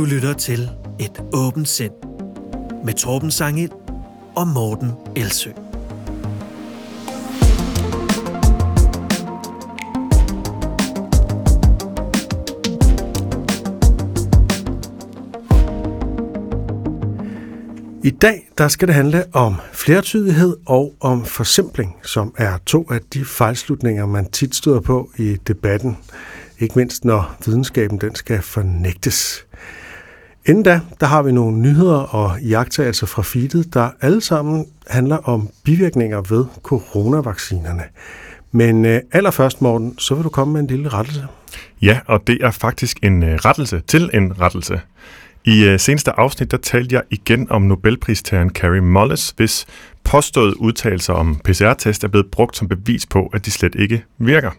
Du lytter til Et åbent sind med Torben Sangel og Morten Elsø. I dag der skal det handle om flertydighed og om forsimpling, som er to af de fejlslutninger, man tit støder på i debatten. Ikke mindst når videnskaben den skal fornægtes. Inden da, der har vi nogle nyheder og jagttagelser fra feedet, der alle sammen handler om bivirkninger ved coronavaccinerne. Men øh, allerførst, Morten, så vil du komme med en lille rettelse. Ja, og det er faktisk en øh, rettelse til en rettelse. I øh, seneste afsnit, der talte jeg igen om Nobelpristageren Carrie Mullis, hvis påståede udtalelser om PCR-test er blevet brugt som bevis på, at de slet ikke virker.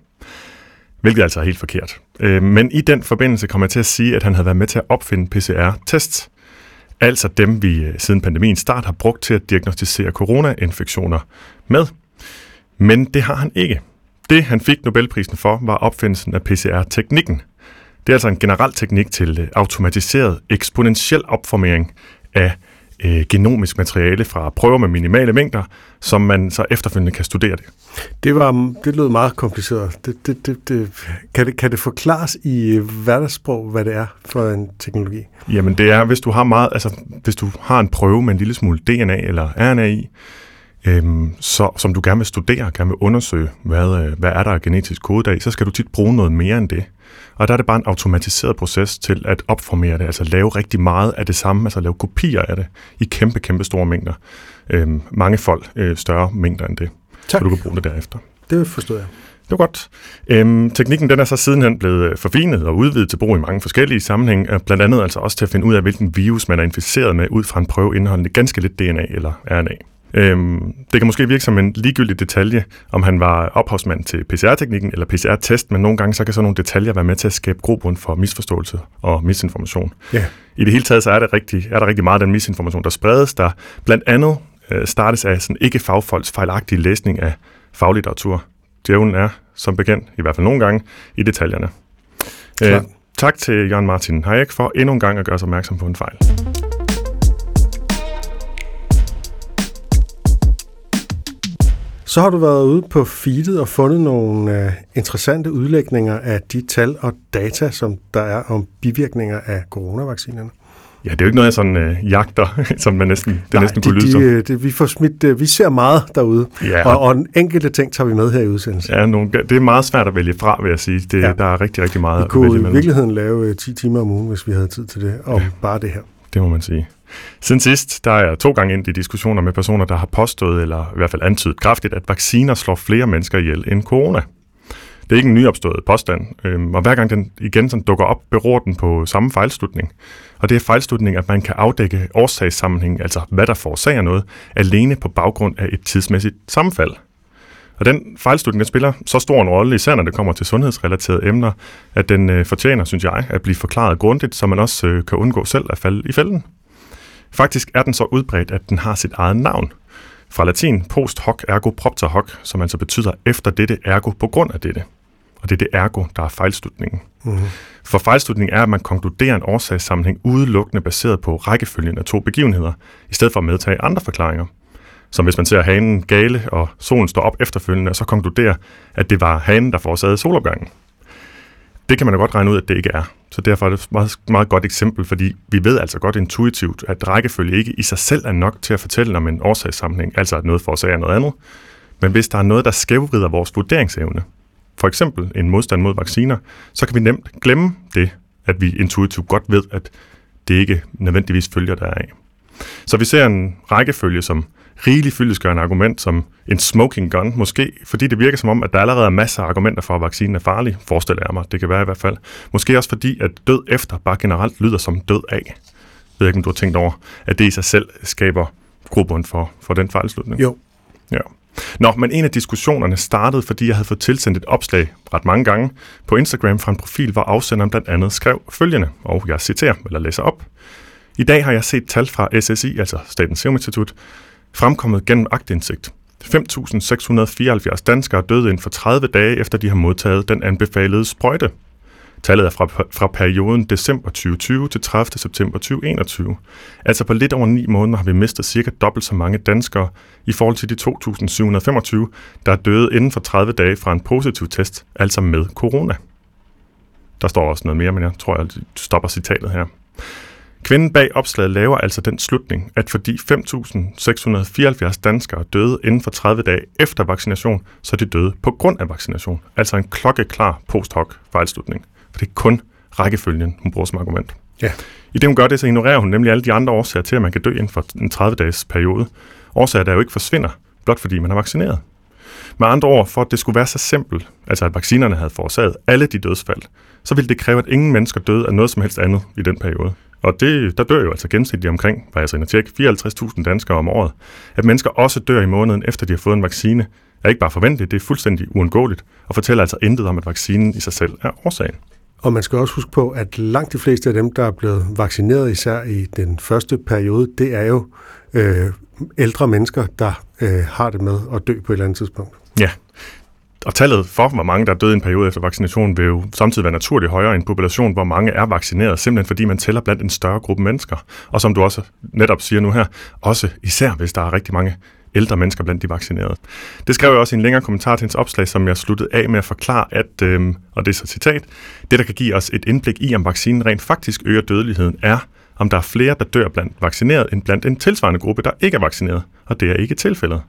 Hvilket altså er helt forkert. Øh, men i den forbindelse kommer jeg til at sige, at han havde været med til at opfinde PCR-tests. Altså dem, vi øh, siden pandemiens start har brugt til at diagnostisere coronainfektioner med. Men det har han ikke. Det, han fik Nobelprisen for, var opfindelsen af PCR-teknikken – det er altså en generel teknik til øh, automatiseret eksponentiel opformering af øh, genomisk materiale fra prøver med minimale mængder, som man så efterfølgende kan studere det. Det, var, det lød meget kompliceret. Det, det, det, det, kan, det, kan det forklares i øh, hverdagssprog, hvad det er for en teknologi? Jamen det er, hvis du har meget, altså hvis du har en prøve med en lille smule DNA eller RNA i, øhm, så, som du gerne vil studere, gerne vil undersøge, hvad, øh, hvad er der genetisk kode af, så skal du tit bruge noget mere end det. Og der er det bare en automatiseret proces til at opformere det, altså lave rigtig meget af det samme, altså lave kopier af det i kæmpe, kæmpe store mængder. Øhm, mange folk øh, større mængder end det. Tak. Så du kan bruge det derefter. Det forstår jeg. Det var godt. Øhm, teknikken den er så sidenhen blevet øh, forfinet og udvidet til brug i mange forskellige sammenhænge, blandt andet altså også til at finde ud af, hvilken virus man er inficeret med, ud fra en prøve indeholdende ganske lidt DNA eller RNA. Øhm, det kan måske virke som en ligegyldig detalje, om han var ophavsmand til PCR-teknikken eller PCR-test, men nogle gange så kan sådan nogle detaljer være med til at skabe grobund for misforståelse og misinformation. Yeah. I det hele taget så er, det rigtig, er der rigtig meget af den misinformation, der spredes, der blandt andet øh, startes af sådan ikke fagfolks fejlagtige læsning af faglitteratur. Djævlen er, som bekendt, i hvert fald nogle gange, i detaljerne. Øh, tak til Jørgen Martin Hayek for endnu en gang at gøre os opmærksom på en fejl. Så har du været ude på feedet og fundet nogle uh, interessante udlægninger af de tal og data, som der er om bivirkninger af coronavaccinerne. Ja, det er jo ikke noget, jeg sådan uh, jagter, som man næsten, det Nej, næsten kunne lyde de, de, de, vi, får smidt, uh, vi ser meget derude, ja. og, og en enkelte ting tager vi med her i udsendelsen. Ja, nogle, det er meget svært at vælge fra, vil jeg sige. Det, ja. Der er rigtig, rigtig meget vi kunne at vælge i virkeligheden lave uh, 10 timer om ugen, hvis vi havde tid til det, om ja. bare det her. Det må man sige. Siden sidst, der er jeg to gange ind i diskussioner med personer, der har påstået, eller i hvert fald antydet kraftigt, at vacciner slår flere mennesker ihjel end corona. Det er ikke en nyopstået påstand, øhm, og hver gang den igen sådan dukker op, beror den på samme fejlslutning. Og det er fejlslutning, at man kan afdække årsagssammenhæng, altså hvad der forårsager noget, alene på baggrund af et tidsmæssigt sammenfald. Og den fejlslutning, den spiller så stor en rolle, især når det kommer til sundhedsrelaterede emner, at den øh, fortjener, synes jeg, at blive forklaret grundigt, så man også øh, kan undgå selv at falde i fælden. Faktisk er den så udbredt, at den har sit eget navn. Fra latin post hoc ergo propter hoc, som altså betyder efter dette ergo på grund af dette. Og det er det ergo, der er fejlslutningen. Mm-hmm. For fejlslutningen er, at man konkluderer en årsagssammenhæng udelukkende baseret på rækkefølgen af to begivenheder, i stedet for at medtage andre forklaringer. Som hvis man ser hanen gale, og solen står op efterfølgende, og så konkluderer, at det var hanen, der forårsagede solopgangen. Det kan man da godt regne ud, at det ikke er. Så derfor er det et meget, meget godt eksempel, fordi vi ved altså godt intuitivt, at rækkefølge ikke i sig selv er nok til at fortælle om en årsagssammenhæng, altså at noget forårsager noget andet. Men hvis der er noget, der skævvrider vores vurderingsevne, for eksempel en modstand mod vacciner, så kan vi nemt glemme det, at vi intuitivt godt ved, at det ikke nødvendigvis følger deraf. Så vi ser en rækkefølge, som rigeligt fyldesgørende argument som en smoking gun, måske fordi det virker som om, at der allerede er masser af argumenter for, at vaccinen er farlig, forestiller jeg mig, det kan være i hvert fald. Måske også fordi, at død efter bare generelt lyder som død af. Jeg ved ikke, om du har tænkt over, at det i sig selv skaber grobund for, for den fejlslutning. Jo. Ja. Nå, men en af diskussionerne startede, fordi jeg havde fået tilsendt et opslag ret mange gange på Instagram fra en profil, hvor afsenderen blandt andet skrev følgende, og jeg citerer eller læser op. I dag har jeg set tal fra SSI, altså Statens Serum Institut, fremkommet gennem agtindsigt. 5.674 danskere døde inden for 30 dage, efter de har modtaget den anbefalede sprøjte. Tallet er fra, fra perioden december 2020 til 30. september 2021. Altså på lidt over ni måneder har vi mistet cirka dobbelt så mange danskere i forhold til de 2.725, der er døde inden for 30 dage fra en positiv test, altså med corona. Der står også noget mere, men jeg tror, jeg stopper citatet her. Kvinden bag opslaget laver altså den slutning, at fordi 5.674 danskere døde inden for 30 dage efter vaccination, så de døde på grund af vaccination. Altså en klokkeklar post hoc fejlslutning. For det er kun rækkefølgen, hun bruger som argument. Ja. I det, hun gør det, så ignorerer hun nemlig alle de andre årsager til, at man kan dø inden for en 30-dages periode. Årsager, der jo ikke forsvinder, blot fordi man er vaccineret. Med andre ord, for at det skulle være så simpelt, altså at vaccinerne havde forårsaget alle de dødsfald, så ville det kræve, at ingen mennesker døde af noget som helst andet i den periode. Og det, der dør jo altså gennemsnitligt omkring, var jeg så tjek, 54.000 danskere om året. At mennesker også dør i måneden efter de har fået en vaccine, er ikke bare forventeligt, det er fuldstændig uundgåeligt, og fortæller altså intet om, at vaccinen i sig selv er årsagen. Og man skal også huske på, at langt de fleste af dem, der er blevet vaccineret, især i den første periode, det er jo øh, ældre mennesker, der øh, har det med at dø på et eller andet tidspunkt. Ja, og tallet for, hvor mange der er døde i en periode efter vaccination, vil jo samtidig være naturligt højere i en population, hvor mange er vaccineret, simpelthen fordi man tæller blandt en større gruppe mennesker. Og som du også netop siger nu her, også især hvis der er rigtig mange ældre mennesker blandt de vaccinerede. Det skrev jeg også i en længere kommentar til hendes opslag, som jeg sluttede af med at forklare, at, øhm, og det er så citat, det der kan give os et indblik i, om vaccinen rent faktisk øger dødeligheden, er, om der er flere, der dør blandt vaccineret, end blandt en tilsvarende gruppe, der ikke er vaccineret. Og det er ikke tilfældet.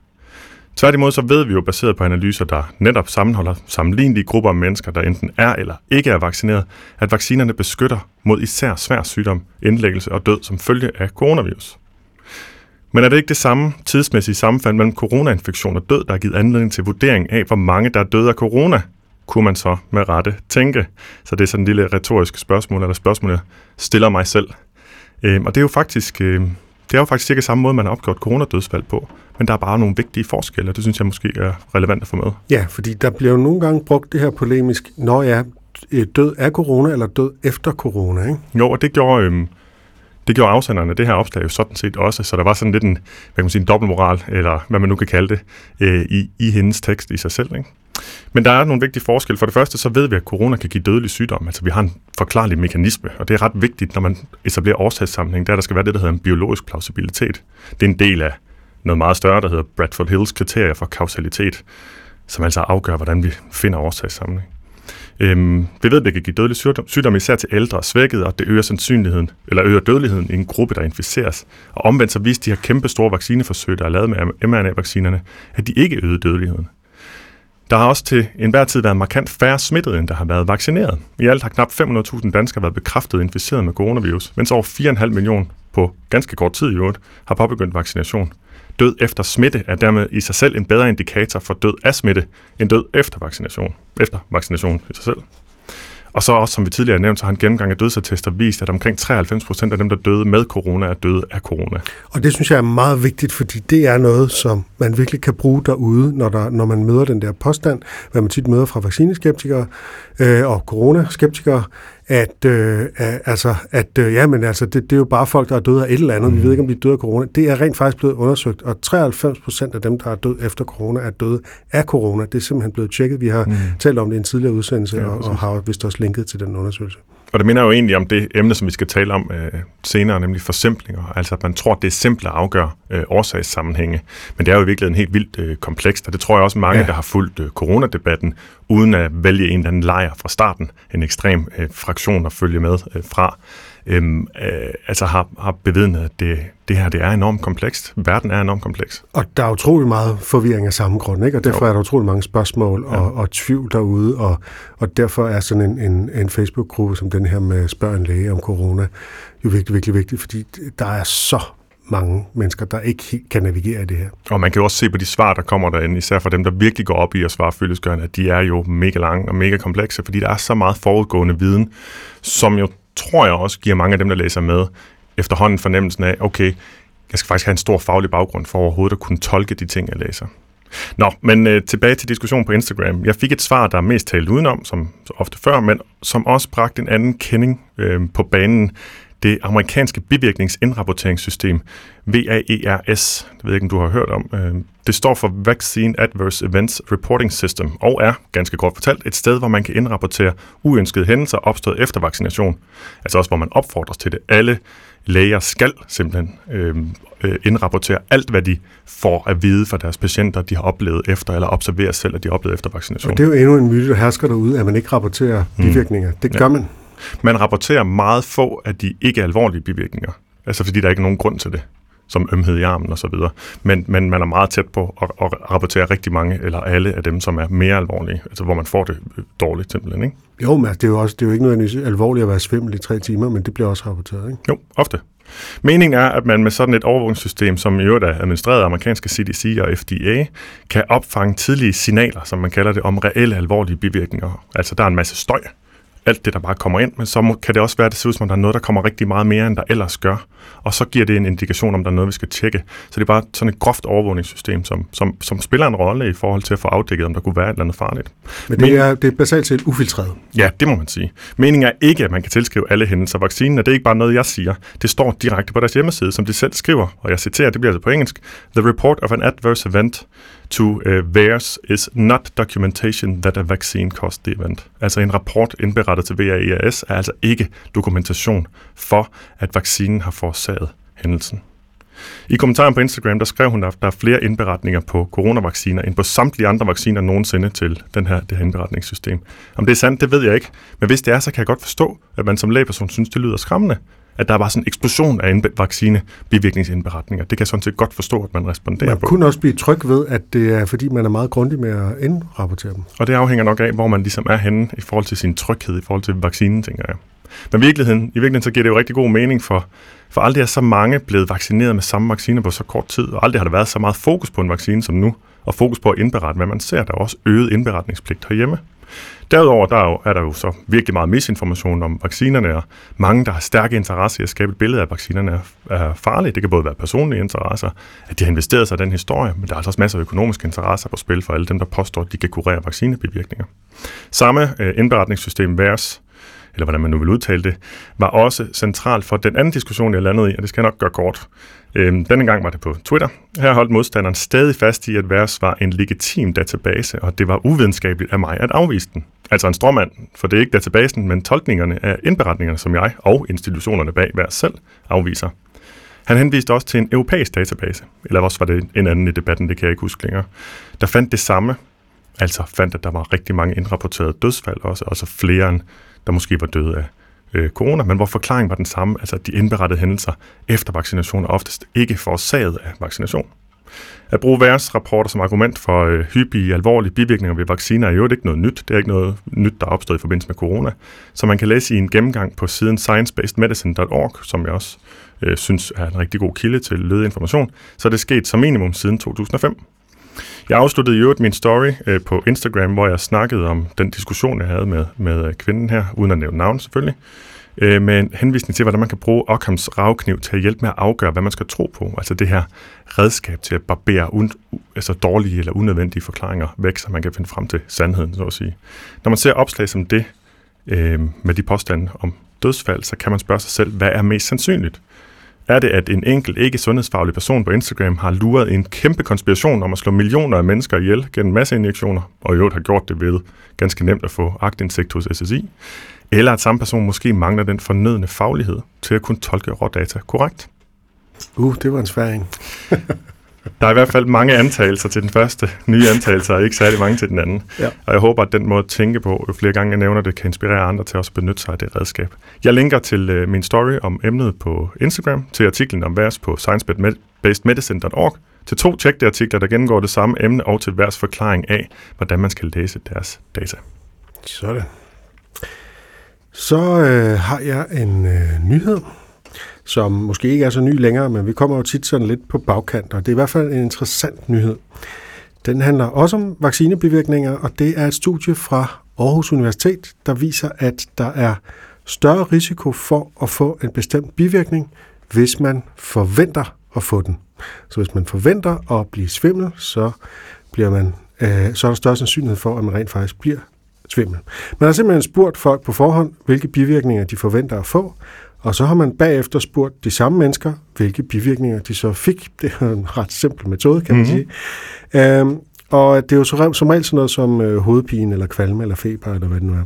Tværtimod så ved vi jo, baseret på analyser, der netop sammenholder sammenlignelige grupper af mennesker, der enten er eller ikke er vaccineret, at vaccinerne beskytter mod især svær sygdom, indlæggelse og død som følge af coronavirus. Men er det ikke det samme tidsmæssige sammenfald mellem coronainfektion og død, der har givet anledning til vurdering af, hvor mange der er døde af corona? Kunne man så med rette tænke? Så det er sådan en lille retorisk spørgsmål, eller spørgsmål, jeg stiller mig selv. Øhm, og det er jo faktisk, øh, det er jo faktisk cirka samme måde, man har opgjort coronadødsfald på. Men der er bare nogle vigtige forskelle, og det synes jeg måske er relevant at få med. Ja, fordi der bliver jo nogle gange brugt det her polemisk, når jeg er død af corona eller død efter corona, ikke? Jo, og det gjorde, øhm, det gjorde afsenderne det her opslag jo sådan set også, så der var sådan lidt en, hvad kan man sige, en dobbeltmoral, eller hvad man nu kan kalde det, øh, i, i hendes tekst i sig selv. Ikke? Men der er nogle vigtige forskelle. For det første, så ved vi, at corona kan give dødelig sygdom. Altså, vi har en forklarlig mekanisme, og det er ret vigtigt, når man etablerer årsagssammenhæng, der der skal være det, der hedder en biologisk plausibilitet. Det er en del af noget meget større, der hedder Bradford Hills kriterier for kausalitet, som altså afgør, hvordan vi finder årsagssammenhæng. Øhm, vi ved, at det kan give dødelig sygdom, sygdom især til ældre og svækkede, og det øger sandsynligheden, eller øger dødeligheden i en gruppe, der inficeres. Og omvendt så viste de her kæmpe store vaccineforsøg, der er lavet med mRNA-vaccinerne, at de ikke øgede dødeligheden. Der har også til enhver tid været markant færre smittede, end der har været vaccineret. I alt har knap 500.000 danskere været bekræftet inficeret med coronavirus, mens over 4,5 millioner på ganske kort tid i øvrigt har påbegyndt vaccination. Død efter smitte er dermed i sig selv en bedre indikator for død af smitte, end død efter vaccination, efter vaccination i sig selv. Og så også, som vi tidligere nævnt, så har en gennemgang af dødsattester vist, at omkring 93 procent af dem, der døde med corona, er døde af corona. Og det synes jeg er meget vigtigt, fordi det er noget, som man virkelig kan bruge derude, når, der, når man møder den der påstand, hvad man tit møder fra vaccineskeptikere øh, og coronaskeptikere, at, øh, altså, at øh, ja, men altså, det, det er jo bare folk, der er døde af et eller andet. Mm. Vi ved ikke, om de er døde af corona. Det er rent faktisk blevet undersøgt, og 93 procent af dem, der er døde efter corona, er døde af corona. Det er simpelthen blevet tjekket. Vi har mm. talt om det i en tidligere udsendelse, ja, og, og har vist også linket til den undersøgelse. Og det minder jo egentlig om det emne, som vi skal tale om øh, senere, nemlig forsimplinger. Altså at man tror, at det er simpelt at afgøre øh, årsagssammenhænge. Men det er jo i virkeligheden helt vildt øh, komplekst, og det tror jeg også mange, ja. der har fulgt øh, coronadebatten, uden at vælge en eller anden lejr fra starten, en ekstrem øh, fraktion at følge med øh, fra, øhm, øh, altså har, har bevidnet, at det, det her det er enormt komplekst. Verden er enormt kompleks. Og der er utrolig meget forvirring af samme grund, ikke? og derfor jo. er der utrolig mange spørgsmål og, ja. og tvivl derude, og, og derfor er sådan en, en, en Facebook-gruppe som den her med Spørg en læge om corona jo virkelig, virkelig vigtig, fordi der er så mange mennesker, der ikke helt kan navigere i det her. Og man kan jo også se på de svar, der kommer derinde, især for dem, der virkelig går op i at svare følgesgørende, at de er jo mega lange og mega komplekse, fordi der er så meget forudgående viden, som jo tror jeg også giver mange af dem, der læser med, efterhånden fornemmelsen af, okay, jeg skal faktisk have en stor faglig baggrund for overhovedet at kunne tolke de ting, jeg læser. Nå, men øh, tilbage til diskussionen på Instagram. Jeg fik et svar, der er mest talt udenom, som så ofte før, men som også bragte en anden kending øh, på banen det amerikanske bivirkningsindrapporteringssystem, VAERS, det ved jeg ikke, om du har hørt om. Øh, det står for Vaccine Adverse Events Reporting System, og er, ganske kort fortalt, et sted, hvor man kan indrapportere uønskede hændelser opstået efter vaccination. Altså også, hvor man opfordres til det. Alle læger skal simpelthen øh, øh, indrapportere alt, hvad de får at vide fra deres patienter, de har oplevet efter, eller observerer selv, at de har oplevet efter vaccination. Og det er jo endnu en myte, der hersker derude, at man ikke rapporterer mm. bivirkninger. Det gør ja. man. Man rapporterer meget få af de ikke alvorlige bivirkninger. Altså fordi der er ikke nogen grund til det som ømhed i armen og så videre. Men, men man er meget tæt på at, at rapportere rigtig mange, eller alle af dem, som er mere alvorlige, altså hvor man får det dårligt simpelthen, ikke? Jo, men det er jo, også, det er jo ikke noget alvorligt at være svimmel i tre timer, men det bliver også rapporteret, ikke? Jo, ofte. Meningen er, at man med sådan et overvågningssystem, som i øvrigt er administreret af amerikanske CDC og FDA, kan opfange tidlige signaler, som man kalder det, om reelle alvorlige bivirkninger. Altså, der er en masse støj, alt det, der bare kommer ind, men så kan det også være, at det ser ud som om, der er noget, der kommer rigtig meget mere, end der ellers gør. Og så giver det en indikation, om der er noget, vi skal tjekke. Så det er bare sådan et groft overvågningssystem, som, som, som spiller en rolle i forhold til at få afdækket, om der kunne være et eller andet farligt. Men det er, det er basalt set ufiltreret? Ja, det må man sige. Meningen er ikke, at man kan tilskrive alle hændelser. Vaccinen er det er ikke bare noget, jeg siger. Det står direkte på deres hjemmeside, som de selv skriver, og jeg citerer, det bliver altså på engelsk. The report of an adverse event to uh, VAERS is not documentation that a vaccine caused the event. Altså en rapport indberettet til VAERS er altså ikke dokumentation for, at vaccinen har forårsaget hændelsen. I kommentaren på Instagram, der skrev hun, at der er flere indberetninger på coronavacciner end på samtlige andre vacciner nogensinde til den her, det her indberetningssystem. Om det er sandt, det ved jeg ikke. Men hvis det er, så kan jeg godt forstå, at man som lægeperson synes, det lyder skræmmende at der var sådan en eksplosion af vaccine bivirkningsindberetninger. Det kan jeg sådan set godt forstå, at man responderer man på. Man kunne også blive tryg ved, at det er fordi, man er meget grundig med at indrapportere dem. Og det afhænger nok af, hvor man ligesom er henne i forhold til sin tryghed, i forhold til vaccinen, tænker jeg. Men i virkeligheden, i virkeligheden så giver det jo rigtig god mening for, for aldrig er så mange blevet vaccineret med samme vaccine på så kort tid, og aldrig har der været så meget fokus på en vaccine som nu, og fokus på at indberette, hvad man ser. Der er også øget indberetningspligt herhjemme. Derudover der er, jo, er der jo så virkelig meget misinformation om vaccinerne, og mange, der har stærke interesse i at skabe et billede af, at vaccinerne er, er farlige. Det kan både være personlige interesser, at de har investeret sig i den historie, men der er altså også masser af økonomiske interesser på spil for alle dem, der påstår, at de kan kurere vaccinebivirkninger. Samme øh, indberetningssystem VERS, eller hvordan man nu vil udtale det, var også centralt for den anden diskussion, jeg landede i, og det skal jeg nok gøre kort. Øhm, denne gang var det på Twitter. Her holdt modstanderen stadig fast i, at VERS var en legitim database, og det var uvidenskabeligt af mig at afvise den. Altså en stråmand, for det er ikke databasen, men tolkningerne af indberetningerne, som jeg og institutionerne bag hver selv afviser. Han henviste også til en europæisk database, eller også var det en anden i debatten, det kan jeg ikke huske længere, der fandt det samme, altså fandt, at der var rigtig mange indrapporterede dødsfald også, og så flere end der måske var døde af øh, corona, men hvor forklaringen var den samme, altså at de indberettede hændelser efter vaccination er oftest ikke forårsaget af vaccination. At bruge VAERS rapporter som argument for øh, hyppige alvorlige bivirkninger ved vacciner er jo ikke noget nyt. Det er ikke noget nyt, der er opstået i forbindelse med corona. Så man kan læse i en gennemgang på siden sciencebasedmedicine.org, som jeg også øh, synes er en rigtig god kilde til lødig information, så er det sket som minimum siden 2005. Jeg afsluttede i øvrigt min story øh, på Instagram, hvor jeg snakkede om den diskussion, jeg havde med, med øh, kvinden her, uden at nævne navn selvfølgelig, øh, med en henvisning til, hvordan man kan bruge Ockhams ravkniv til at hjælpe med at afgøre, hvad man skal tro på. Altså det her redskab til at barbere un- altså dårlige eller unødvendige forklaringer væk, så man kan finde frem til sandheden, så at sige. Når man ser opslag som det, øh, med de påstande om dødsfald, så kan man spørge sig selv, hvad er mest sandsynligt? er det, at en enkelt ikke sundhedsfaglig person på Instagram har luret en kæmpe konspiration om at slå millioner af mennesker ihjel gennem masseinjektioner, og i øvrigt har gjort det ved ganske nemt at få agtindsigt hos SSI, eller at samme person måske mangler den fornødne faglighed til at kunne tolke rådata korrekt. Uh, det var en sværing. Der er i hvert fald mange antagelser til den første, nye antagelser, og ikke særlig mange til den anden. Ja. Og jeg håber, at den måde at tænke på, jo flere gange jeg nævner det, kan inspirere andre til også at benytte sig af det redskab. Jeg linker til uh, min story om emnet på Instagram, til artiklen om vers på science-based-medicine.org, til to tjekke artikler, der gennemgår det samme emne, og til vers forklaring af, hvordan man skal læse deres data. Sådan. Så øh, har jeg en øh, nyhed som måske ikke er så ny længere, men vi kommer jo tit sådan lidt på bagkant, og det er i hvert fald en interessant nyhed. Den handler også om vaccinebivirkninger, og det er et studie fra Aarhus Universitet, der viser, at der er større risiko for at få en bestemt bivirkning, hvis man forventer at få den. Så hvis man forventer at blive svimmel, så, bliver man, øh, så er der større sandsynlighed for, at man rent faktisk bliver svimmel. Man har simpelthen spurgt folk på forhånd, hvilke bivirkninger de forventer at få, Og så har man bagefter spurgt de samme mennesker, hvilke bivirkninger de så fik. Det er en ret simpel metode, kan man mm-hmm. sige. Øhm, og det er jo som, som regel sådan noget som øh, hovedpine, eller kvalme, eller feber, eller hvad det nu er.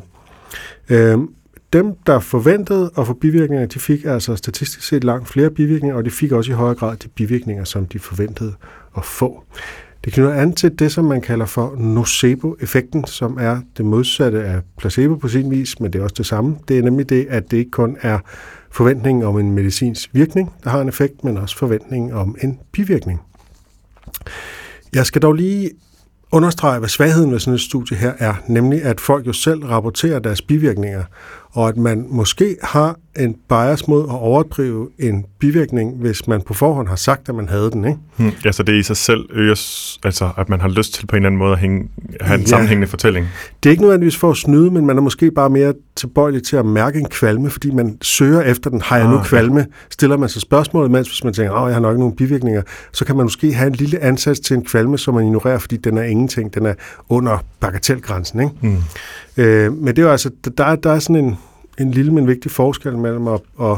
Øhm, dem, der forventede at få bivirkninger, de fik altså statistisk set langt flere bivirkninger, og de fik også i højere grad de bivirkninger, som de forventede at få. Det knytter an til det, som man kalder for nocebo-effekten, som er det modsatte af placebo på sin vis, men det er også det samme. Det er nemlig det, at det ikke kun er forventningen om en medicinsk virkning, der har en effekt, men også forventningen om en bivirkning. Jeg skal dog lige understrege, hvad svagheden ved sådan et studie her er, nemlig at folk jo selv rapporterer deres bivirkninger, og at man måske har en bias mod at overdrive en bivirkning, hvis man på forhånd har sagt, at man havde den. Ikke? Hmm. Ja, så det er i sig selv øges, altså at man har lyst til på en eller anden måde at hænge, have en ja. sammenhængende fortælling. Det er ikke nødvendigvis for at snyde, men man er måske bare mere tilbøjelig til at mærke en kvalme, fordi man søger efter den. Har jeg ah, nu kvalme? Stiller man sig spørgsmålet, mens hvis man tænker, at jeg har nok nogle bivirkninger, så kan man måske have en lille ansats til en kvalme, som man ignorerer, fordi den er ingenting. Den er under bagatelgrænsen. Ikke? Hmm. Øh, men det er jo altså, der, der er sådan en, en lille, men vigtig forskel mellem at, at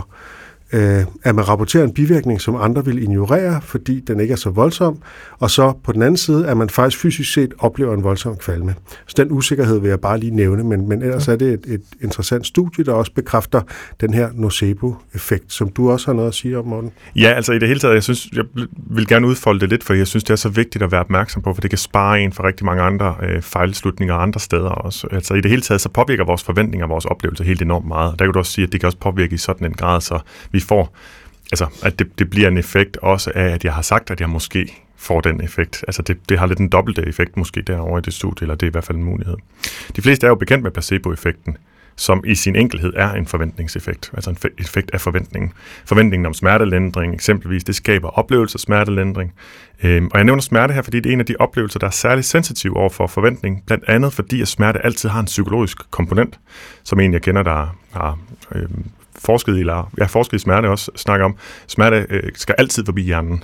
øh, at man rapporterer en bivirkning, som andre vil ignorere, fordi den ikke er så voldsom, og så på den anden side, at man faktisk fysisk set oplever en voldsom kvalme. Så den usikkerhed vil jeg bare lige nævne, men, men ellers er det et, et interessant studie, der også bekræfter den her nocebo-effekt, som du også har noget at sige om, Morten. Ja, altså i det hele taget, jeg synes, jeg vil gerne udfolde det lidt, for jeg synes, det er så vigtigt at være opmærksom på, for det kan spare en for rigtig mange andre øh, fejlslutninger andre steder også. Altså i det hele taget, så påvirker vores forventninger vores oplevelser helt enormt meget. Der kan du også sige, at det kan også påvirke i sådan en grad, så vi vi får, altså at det, det bliver en effekt også af, at jeg har sagt, at jeg måske får den effekt. Altså det, det har lidt en dobbelte effekt måske derovre i det studie, eller det er i hvert fald en mulighed. De fleste er jo bekendt med placeboeffekten, som i sin enkelhed er en forventningseffekt, altså en effekt af forventningen. Forventningen om smertelindring eksempelvis, det skaber oplevelse af smertelindring. Øhm, og jeg nævner smerte her, fordi det er en af de oplevelser, der er særligt sensitiv over for forventning, blandt andet fordi, at smerte altid har en psykologisk komponent, som en, jeg kender, der har øhm, forsket i, eller har forsket i smerte også snakker om, smerte øh, skal altid forbi hjernen.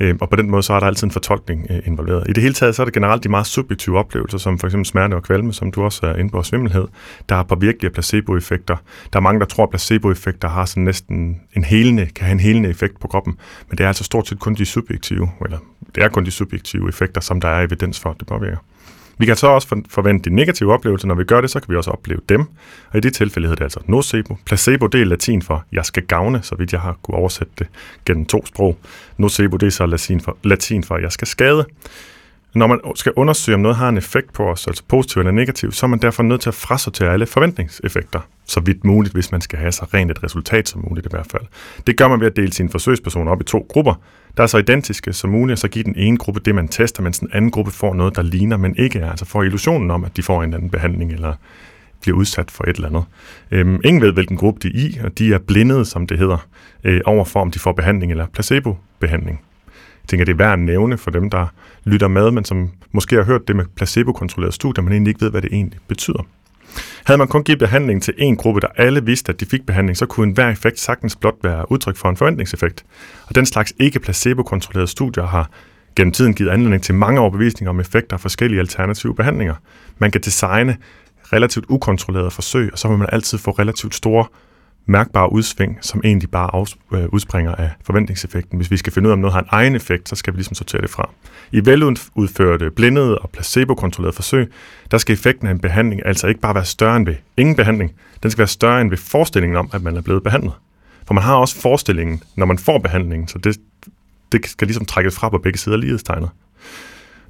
Øh, og på den måde så er der altid en fortolkning øh, involveret. I det hele taget så er det generelt de meget subjektive oplevelser, som for eksempel smerte og kvalme, som du også er inde på, svimmelhed, der har påvirkelige placeboeffekter. Der er mange, der tror, at placeboeffekter har sådan næsten en helende, kan have en helende effekt på kroppen, men det er altså stort set kun de subjektive, eller det er kun de subjektive effekter, som der er evidens for, at det påvirker. Vi kan så også forvente de negative oplevelser. Når vi gør det, så kan vi også opleve dem. Og i det tilfælde hedder det altså nocebo. Placebo, det er latin for, jeg skal gavne, så vidt jeg har kunne oversætte det gennem to sprog. Nocebo, det er så latin for, latin for jeg skal skade. Når man skal undersøge, om noget har en effekt på os, altså positiv eller negativ, så er man derfor nødt til at frasortere alle forventningseffekter, så vidt muligt, hvis man skal have så rent et resultat som muligt i hvert fald. Det gør man ved at dele sine forsøgspersoner op i to grupper, der er så identiske som muligt, og så give den ene gruppe det, man tester, mens den anden gruppe får noget, der ligner, men ikke er. Altså får illusionen om, at de får en anden behandling, eller bliver udsat for et eller andet. Øhm, ingen ved, hvilken gruppe de er i, og de er blindet, som det hedder, øh, overfor om de får behandling eller placebo-behandling. Jeg tænker, det er værd at nævne for dem, der lytter med, men som måske har hørt det med placebo-kontrolleret studier, men egentlig ikke ved, hvad det egentlig betyder. Havde man kun givet behandling til en gruppe, der alle vidste, at de fik behandling, så kunne enhver effekt sagtens blot være udtryk for en forventningseffekt. Og den slags ikke placebo-kontrollerede studier har gennem tiden givet anledning til mange overbevisninger om effekter af forskellige alternative behandlinger. Man kan designe relativt ukontrollerede forsøg, og så vil man altid få relativt store mærkbare udsving, som egentlig bare øh, udspringer af forventningseffekten. Hvis vi skal finde ud af, om noget har en egen effekt, så skal vi ligesom sortere det fra. I veludførte, blindede og placebo-kontrollerede forsøg, der skal effekten af en behandling altså ikke bare være større end ved ingen behandling. Den skal være større end ved forestillingen om, at man er blevet behandlet. For man har også forestillingen, når man får behandlingen, så det, det skal ligesom trækkes fra på begge sider af lighedstegnet.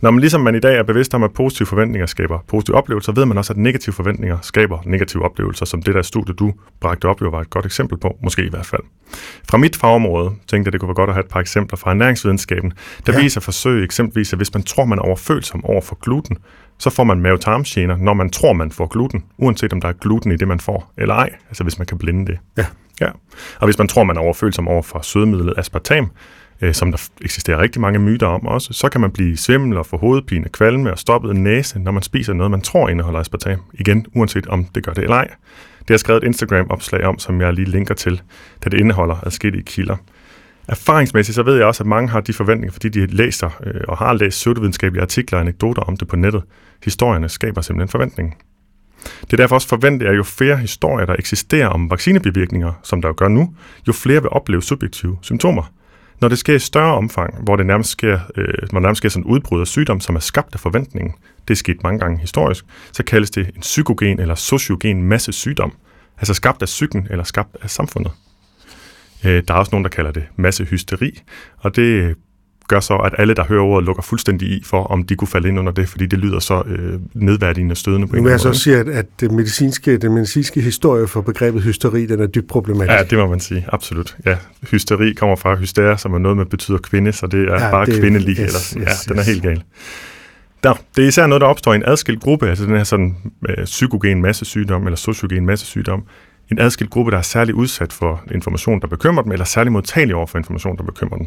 Når man ligesom man i dag er bevidst om, at positive forventninger skaber positive oplevelser, ved man også, at negative forventninger skaber negative oplevelser, som det der studie, du bragte op, jo var et godt eksempel på, måske i hvert fald. Fra mit fagområde tænkte jeg, det kunne være godt at have et par eksempler fra ernæringsvidenskaben, der ja. viser forsøg eksempelvis, at hvis man tror, man er overfølsom over for gluten, så får man mavetarmsgener, når man tror, man får gluten, uanset om der er gluten i det, man får, eller ej, altså hvis man kan blinde det. Ja. Ja. Og hvis man tror, man er overfølsom over for sødemidlet aspartam, øh, som der eksisterer rigtig mange myter om også, så kan man blive svimmel og få hovedpine, kvalme og stoppet næse, når man spiser noget, man tror indeholder aspartam. Igen, uanset om det gør det eller ej. Det har jeg skrevet et Instagram-opslag om, som jeg lige linker til, da det indeholder adskillige kilder. Erfaringsmæssigt så ved jeg også, at mange har de forventninger, fordi de læser øh, og har læst pseudovidenskabelige artikler og anekdoter om det på nettet. Historierne skaber simpelthen forventningen. Det er derfor også forventet, at jo flere historier, der eksisterer om vaccinebivirkninger, som der jo gør nu, jo flere vil opleve subjektive symptomer. Når det sker i større omfang, hvor det nærmest sker, øh, hvor nærmest sker sådan en udbrud af sygdom, som er skabt af forventningen, det er sket mange gange historisk, så kaldes det en psykogen eller sociogen masse sygdom, altså skabt af psyken eller skabt af samfundet. Øh, der er også nogen, der kalder det massehysteri, og det gør så, at alle, der hører ordet, lukker fuldstændig i for, om de kunne falde ind under det, fordi det lyder så øh, nedværdigende og stødende på nu en vil jeg så sige, at, at det medicinske, den medicinske historie for begrebet hysteri, den er dybt problematisk. Ja, det må man sige, absolut. Ja, hysteri kommer fra hystera, som er noget, man betyder kvinde, så det er Ja, bare det- kvindelig. yes, yes, ja, den er yes. helt gal. Der, det er især noget, der opstår i en adskilt gruppe, altså den her sådan øh, psykogen massesygdom eller sociogen massesygdom. En adskilt gruppe, der er særlig udsat for information, der bekymrer dem, eller særlig modtagelig over for information, der bekymrer dem.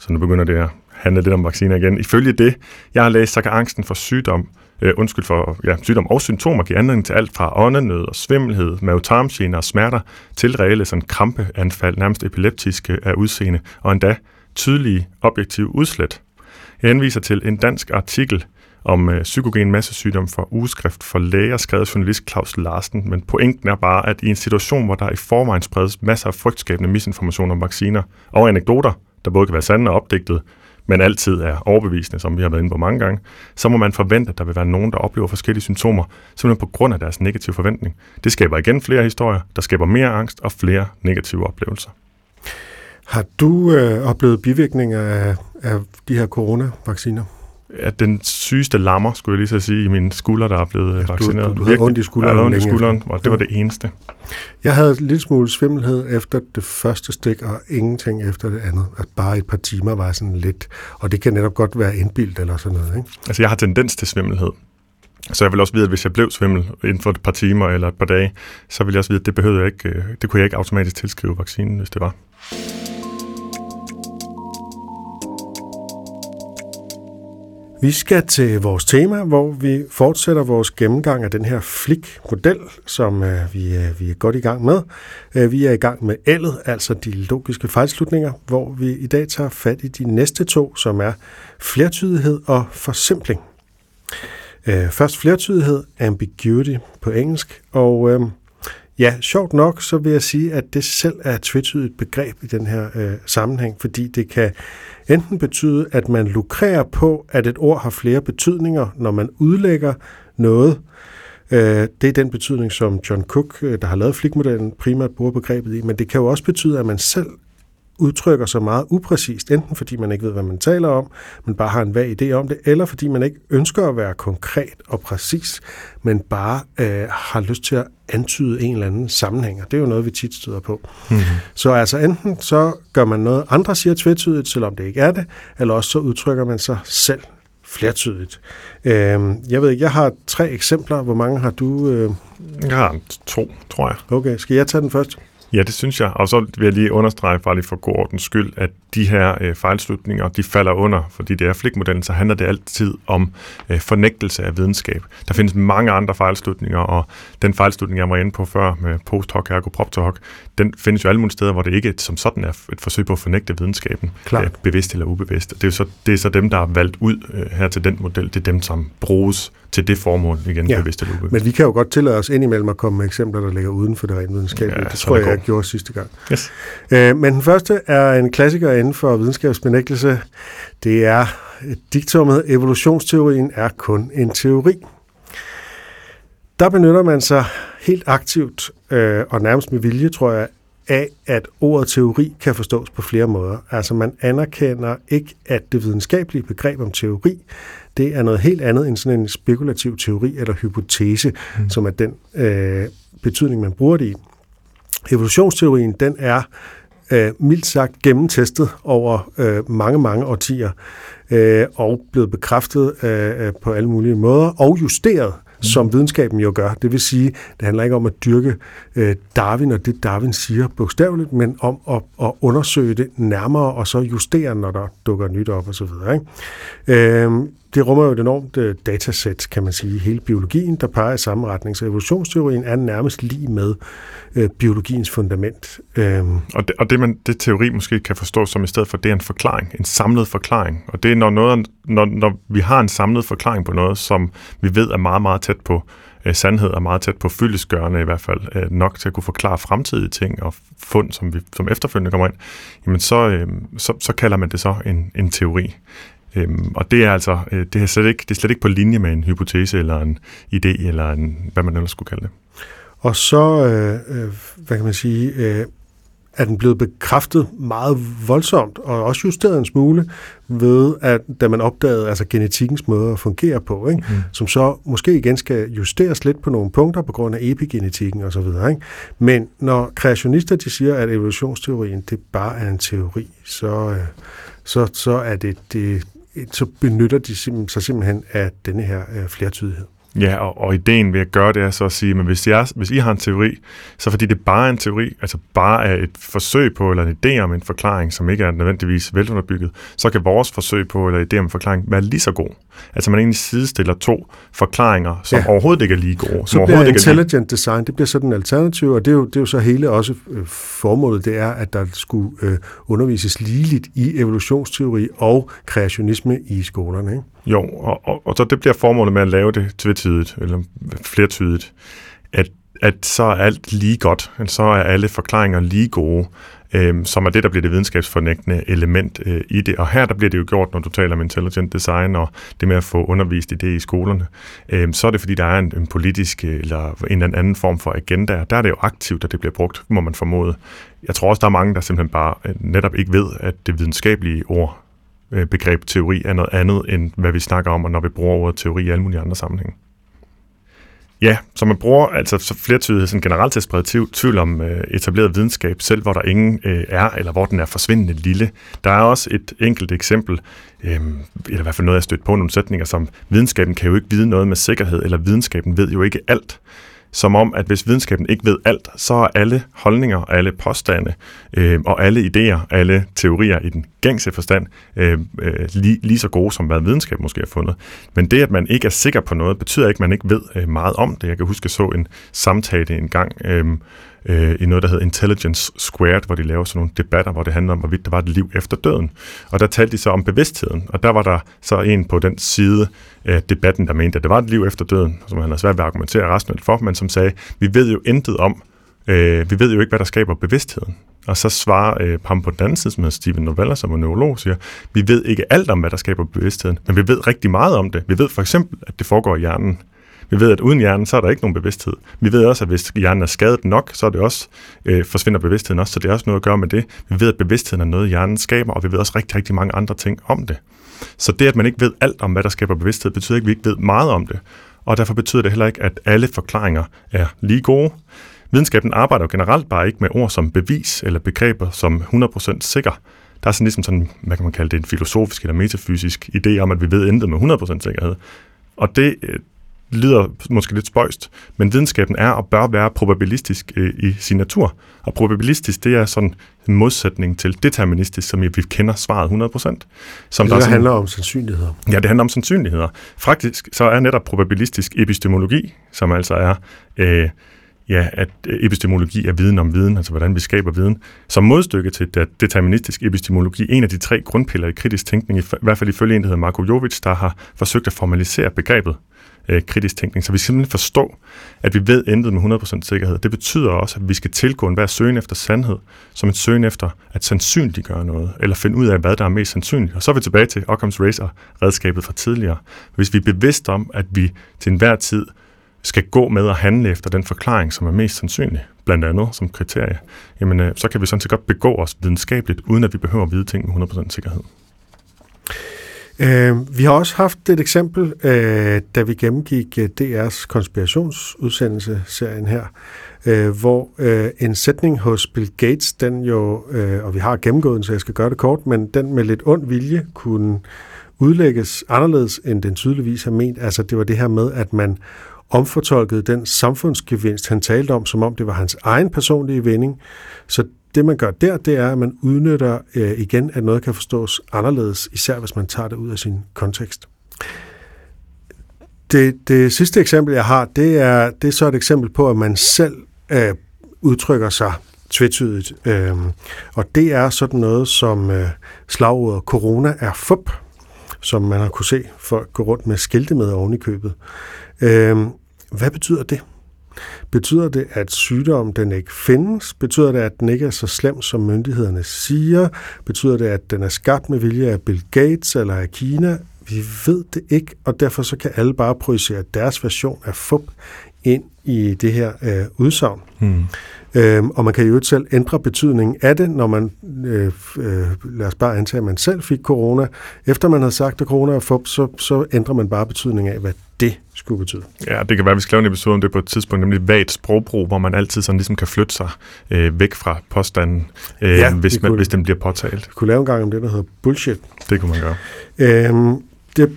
Så nu begynder det at handle lidt om vacciner igen. Ifølge det, jeg har læst, så kan angsten for sygdom, øh, undskyld for ja, sygdom og symptomer give anledning til alt fra åndenød og svimmelhed, mavetarmgener og smerter, til reelle sådan krampeanfald, nærmest epileptiske af udseende, og endda tydelige objektive udslæt. Jeg henviser til en dansk artikel om øh, psykogen massesygdom for ugeskrift for læger, skrevet journalist Claus Larsen, men pointen er bare, at i en situation, hvor der i forvejen spredes masser af frygtskabende misinformation om vacciner og anekdoter, der både kan være sande og opdigtet, men altid er overbevisende, som vi har været inde på mange gange, så må man forvente, at der vil være nogen, der oplever forskellige symptomer, simpelthen på grund af deres negative forventning. Det skaber igen flere historier, der skaber mere angst og flere negative oplevelser. Har du øh, oplevet bivirkninger af, af de her coronavacciner? At den sygeste lammer, skulle jeg lige så sige, i mine skulder, der er blevet Ja, ja, du- vaccineret. du- du havde ondt i skulderen Jeg ondt i skulderen, efter. og det var det eneste. Jeg havde en lille smule svimmelhed efter det første stik, og ingenting efter det andet. At bare et par timer var sådan lidt, og det kan netop godt være indbildt eller sådan noget. Ikke? Altså, jeg har tendens til svimmelhed. Så jeg vil også vide, at hvis jeg blev svimmel inden for et par timer eller et par dage, så vil jeg også vide, at det behøvede jeg ikke, øh, det kunne jeg ikke automatisk tilskrive vaccinen, hvis det var. Vi skal til vores tema, hvor vi fortsætter vores gennemgang af den her flik-model, som øh, vi, øh, vi er godt i gang med. Øh, vi er i gang med L'et, altså de logiske fejlslutninger, hvor vi i dag tager fat i de næste to, som er flertydighed og forsimpling. Øh, først flertydighed, ambiguity på engelsk, og øh, ja, sjovt nok, så vil jeg sige, at det selv er et tvetydigt begreb i den her øh, sammenhæng, fordi det kan enten betyde, at man lukrerer på, at et ord har flere betydninger, når man udlægger noget. Øh, det er den betydning, som John Cook, øh, der har lavet flikmodellen, primært bruger begrebet i, men det kan jo også betyde, at man selv udtrykker sig meget upræcist, enten fordi man ikke ved, hvad man taler om, men bare har en vag idé om det, eller fordi man ikke ønsker at være konkret og præcis, men bare øh, har lyst til at antyde en eller anden sammenhæng, og det er jo noget, vi tit støder på. Mm-hmm. Så altså enten så gør man noget, andre siger tvetydigt, selvom det ikke er det, eller også så udtrykker man sig selv flertydigt. Øhm, jeg ved ikke, jeg har tre eksempler. Hvor mange har du? Øh? Jeg har to, tror jeg. Okay, skal jeg tage den først? Ja, det synes jeg. Og så vil jeg lige understrege, bare lige for god ordens skyld, at de her øh, fejlslutninger, de falder under, fordi det er flikmodellen, så handler det altid om øh, fornægtelse af videnskab. Der findes mange andre fejlslutninger, og den fejlslutning, jeg var inde på før med post hoc ergo propter hoc, den findes jo alle mulige steder, hvor det ikke som sådan er et forsøg på at fornægte videnskaben, Klart. øh, bevidst eller ubevidst. Det er, jo så, det er så dem, der er valgt ud øh, her til den model, det er dem, som bruges til det formål, igen, Ja, ja. bevidst eller ubevidst. Men vi kan jo godt tillade os indimellem at komme med eksempler, der ligger uden for det rent videnskabelige. Ja, det tror jeg, jeg gjorde sidste gang. Yes. Øh, men den første er en klassiker inden for videnskabsbenægtelse. Det er diktummet, evolutionsteorien er kun en teori. Der benytter man sig helt aktivt øh, og nærmest med vilje, tror jeg, af, at ordet teori kan forstås på flere måder. Altså man anerkender ikke, at det videnskabelige begreb om teori, det er noget helt andet end sådan en spekulativ teori eller hypotese, mm. som er den øh, betydning, man bruger det i. Evolutionsteorien, den er øh, mildt sagt gennemtestet over øh, mange, mange årtier, øh, og blevet bekræftet øh, øh, på alle mulige måder, og justeret som videnskaben jo gør. Det vil sige, det handler ikke om at dyrke øh, Darwin og det, Darwin siger bogstaveligt, men om at, at undersøge det nærmere, og så justere, når der dukker nyt op osv. Øh, det rummer jo et enormt øh, datasæt, kan man sige, hele biologien, der peger i samme retning. Så evolutionsteorien er nærmest lige med øh, biologiens fundament. Øhm, Og det, og det, man, det teori måske kan forstå som i stedet for, det er en forklaring, en samlet forklaring. Og det er, når, noget, når, når vi har en samlet forklaring på noget, som vi ved er meget, meget tæt på øh, sandhed og meget tæt på fyldesgørende i hvert fald, øh, nok til at kunne forklare fremtidige ting og fund, som, vi, som efterfølgende kommer ind, jamen så, øh, så, så kalder man det så en, en teori. Øhm, og det er altså øh, det er, slet ikke, det er slet ikke på linje med en hypotese eller en idé, eller en, hvad man ellers skulle kalde det. Og så, øh, øh, hvad kan man sige, øh, er den blevet bekræftet meget voldsomt, og også justeret en smule, ved at da man opdagede altså genetikkens måde at fungere på, ikke? Mm. som så måske igen skal justeres lidt på nogle punkter på grund af epigenetikken osv. Ikke? Men når kreationister de siger, at evolutionsteorien det bare er en teori, så, øh, så, så er det, det så benytter de sig simpelthen af denne her øh, flertydighed. Ja, og, og ideen ved at gøre det er så at sige, men hvis, jeg, hvis I har en teori, så fordi det bare er en teori, altså bare er et forsøg på, eller en idé om en forklaring, som ikke er nødvendigvis velunderbygget, så kan vores forsøg på, eller idé om en forklaring, være lige så god. Altså man egentlig sidestiller to forklaringer, som ja. overhovedet ikke er lige gode. Så bliver intelligent lige... design, det bliver sådan en alternativ, og det er jo, det er jo så hele også øh, formålet, det er, at der skulle øh, undervises ligeligt i evolutionsteori og kreationisme i skolerne. Ikke? Jo, og, og, og så det bliver formålet med at lave det tvetydigt, eller flertydigt, at, at så er alt lige godt, så er alle forklaringer lige gode, øh, som er det, der bliver det videnskabsfornægtende element øh, i det. Og her der bliver det jo gjort, når du taler om intelligent design og det med at få undervist i det i skolerne, øh, så er det fordi, der er en, en politisk øh, eller en eller anden form for agenda, og der er det jo aktivt, at det bliver brugt, må man formode. Jeg tror også, der er mange, der simpelthen bare øh, netop ikke ved, at det videnskabelige ord Øh, begreb teori er noget andet, end hvad vi snakker om, når vi bruger ordet teori i alle mulige andre sammenhænge. Ja, så man bruger altså så flertydighed sådan generelt til at sprede tvivl om øh, etableret videnskab, selv hvor der ingen øh, er, eller hvor den er forsvindende lille. Der er også et enkelt eksempel, øh, eller i hvert fald noget, jeg stødt på nogle sætninger, som videnskaben kan jo ikke vide noget med sikkerhed, eller videnskaben ved jo ikke alt som om, at hvis videnskaben ikke ved alt, så er alle holdninger, alle påstande øh, og alle idéer, alle teorier i den gængse forstand øh, øh, lige, lige så gode, som hvad videnskab måske har fundet. Men det, at man ikke er sikker på noget, betyder ikke, at man ikke ved øh, meget om det. Jeg kan huske, at jeg så en samtale en gang øh, øh, i noget, der hedder Intelligence Squared, hvor de laver sådan nogle debatter, hvor det handler om, hvorvidt der var et liv efter døden. Og der talte de så om bevidstheden, og der var der så en på den side af debatten, der mente, at det var et liv efter døden, som han har svært ved at argumentere rationelt for, men som sagde, vi ved jo intet om, øh, vi ved jo ikke, hvad der skaber bevidstheden. Og så svarer øh, ham på den anden side, som hedder Steven Novella, som er neurolog, siger, vi ved ikke alt om, hvad der skaber bevidstheden, men vi ved rigtig meget om det. Vi ved for eksempel, at det foregår i hjernen. Vi ved, at uden hjernen, så er der ikke nogen bevidsthed. Vi ved også, at hvis hjernen er skadet nok, så er det også, øh, forsvinder bevidstheden også, så det er også noget at gøre med det. Vi ved, at bevidstheden er noget, hjernen skaber, og vi ved også rigtig, rigtig mange andre ting om det. Så det, at man ikke ved alt om, hvad der skaber bevidsthed, betyder ikke, at vi ikke ved meget om det. Og derfor betyder det heller ikke, at alle forklaringer er lige gode. Videnskaben arbejder jo generelt bare ikke med ord som bevis eller begreber som 100% sikker. Der er sådan ligesom sådan, hvad kan man kalde det, en filosofisk eller metafysisk idé om, at vi ved intet med 100% sikkerhed. Og det, øh, lyder måske lidt spøjst, men videnskaben er og bør være probabilistisk øh, i sin natur. Og probabilistisk, det er sådan en modsætning til deterministisk, som vi kender svaret 100%. Som det der, der sådan, handler om sandsynligheder. Ja, det handler om sandsynligheder. Faktisk så er netop probabilistisk epistemologi, som altså er... Øh, ja, at epistemologi er viden om viden, altså hvordan vi skaber viden. Som modstykke til deterministisk epistemologi, en af de tre grundpiller i kritisk tænkning, i hvert fald ifølge en, der hedder Marko Jovic, der har forsøgt at formalisere begrebet øh, kritisk tænkning. Så vi skal simpelthen forstå, at vi ved intet med 100% sikkerhed. Det betyder også, at vi skal tilgå en hver søgen efter sandhed, som en søgen efter at sandsynliggøre noget, eller finde ud af, hvad der er mest sandsynligt. Og så er vi tilbage til Occam's Razor-redskabet fra tidligere. Hvis vi er bevidst om, at vi til enhver tid skal gå med og handle efter den forklaring, som er mest sandsynlig, blandt andet som kriterie, jamen øh, så kan vi sådan set godt begå os videnskabeligt, uden at vi behøver at vide ting med 100% sikkerhed. Øh, vi har også haft et eksempel, øh, da vi gennemgik øh, DR's konspirationsudsendelse, serien her, øh, hvor øh, en sætning hos Bill Gates, den jo, øh, og vi har gennemgået den, så jeg skal gøre det kort, men den med lidt ond vilje kunne udlægges anderledes, end den tydeligvis har ment. Altså det var det her med, at man omfortolkede den samfundsgevinst, han talte om, som om det var hans egen personlige vending. Så det, man gør der, det er, at man udnytter øh, igen, at noget kan forstås anderledes, især hvis man tager det ud af sin kontekst. Det, det sidste eksempel, jeg har, det er, det er så et eksempel på, at man selv øh, udtrykker sig tvetydigt. Øh, og det er sådan noget som øh, slagordet corona er fup, som man har kunne se folk gå rundt med skilte med oven i købet. Øh, Hvad betyder det? Betyder det, at sygdommen den ikke findes? Betyder det, at den ikke er så slem, som myndighederne siger? Betyder det, at den er skabt med vilje af Bill Gates eller af Kina? Vi ved det ikke, og derfor så kan alle bare projicere deres version af FUP ind i det her øh, udsagn. Hmm. Øhm, og man kan jo selv ændre betydningen af det, når man, øh, øh, lad os bare antage, at man selv fik corona. Efter man havde sagt, at corona er fup, så, så ændrer man bare betydningen af, hvad det skulle betyde. Ja, det kan være, at vi skal lave en episode om det på et tidspunkt, nemlig vagt sprogbrug, hvor man altid sådan ligesom kan flytte sig øh, væk fra påstanden, øh, ja, hvis, man, kunne, hvis den bliver påtalt. Vi kunne lave en gang om det, der hedder bullshit. Det kunne man gøre. Øhm, det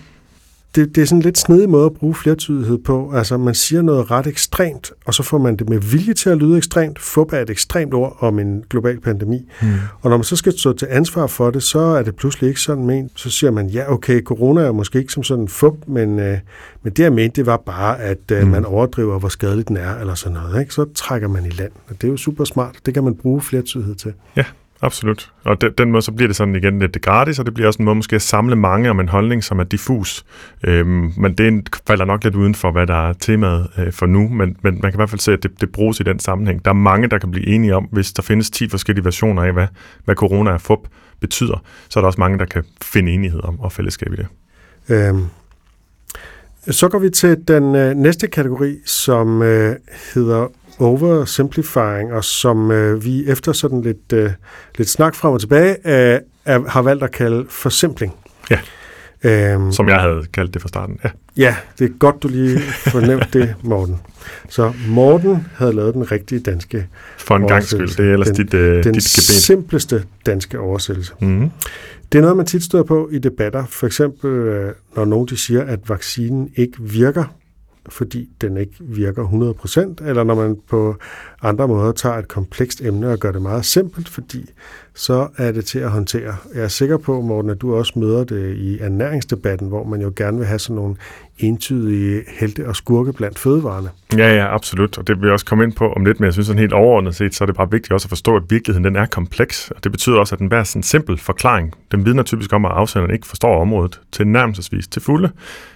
det, det er sådan en lidt snedig måde at bruge flertydighed på. Altså, man siger noget ret ekstremt, og så får man det med vilje til at lyde ekstremt. Fup er et ekstremt ord om en global pandemi. Hmm. Og når man så skal stå til ansvar for det, så er det pludselig ikke sådan ment. Så siger man, ja, okay, corona er måske ikke som sådan fup, men, øh, men det jeg mente, det var bare, at øh, hmm. man overdriver, hvor skadelig den er, eller sådan noget. Ikke? Så trækker man i land. Og det er jo super smart. Det kan man bruge flertydighed til. Ja, Absolut. Og den, den måde, så bliver det sådan igen lidt gratis, og det bliver også en måde måske at samle mange om en holdning, som er diffus. Øhm, men det falder nok lidt uden for, hvad der er temaet øh, for nu, men, men man kan i hvert fald se, at det, det bruges i den sammenhæng. Der er mange, der kan blive enige om, hvis der findes 10 forskellige versioner af, hvad, hvad corona er fup betyder, så er der også mange, der kan finde enighed om og fællesskab i det. Øhm. Så går vi til den øh, næste kategori, som øh, hedder oversimplifying, og som øh, vi efter sådan lidt, øh, lidt snak frem og tilbage øh, er, har valgt at kalde forsimpling. Ja, øhm, som jeg havde kaldt det fra starten. Ja, ja det er godt, du lige fornævnt det, Morten. Så Morten havde lavet den rigtige danske For en gang skyld, det er ellers den, dit, øh, den dit simpleste danske oversættelse. Mm-hmm. Det er noget, man tit støder på i debatter. For eksempel, øh, når nogen de siger, at vaccinen ikke virker, fordi den ikke virker 100%, eller når man på andre måder tager et komplekst emne og gør det meget simpelt, fordi så er det til at håndtere. Jeg er sikker på, Morten, at du også møder det i ernæringsdebatten, hvor man jo gerne vil have sådan nogle entydige helte og skurke blandt fødevarene. Ja, ja, absolut. Og det vil jeg også komme ind på om lidt, men jeg synes sådan helt overordnet set, så er det bare vigtigt også at forstå, at virkeligheden den er kompleks. Og det betyder også, at den bærer sådan en simpel forklaring. Den vidner typisk om, at afsenderen ikke forstår området til nærmelsesvis til fulde.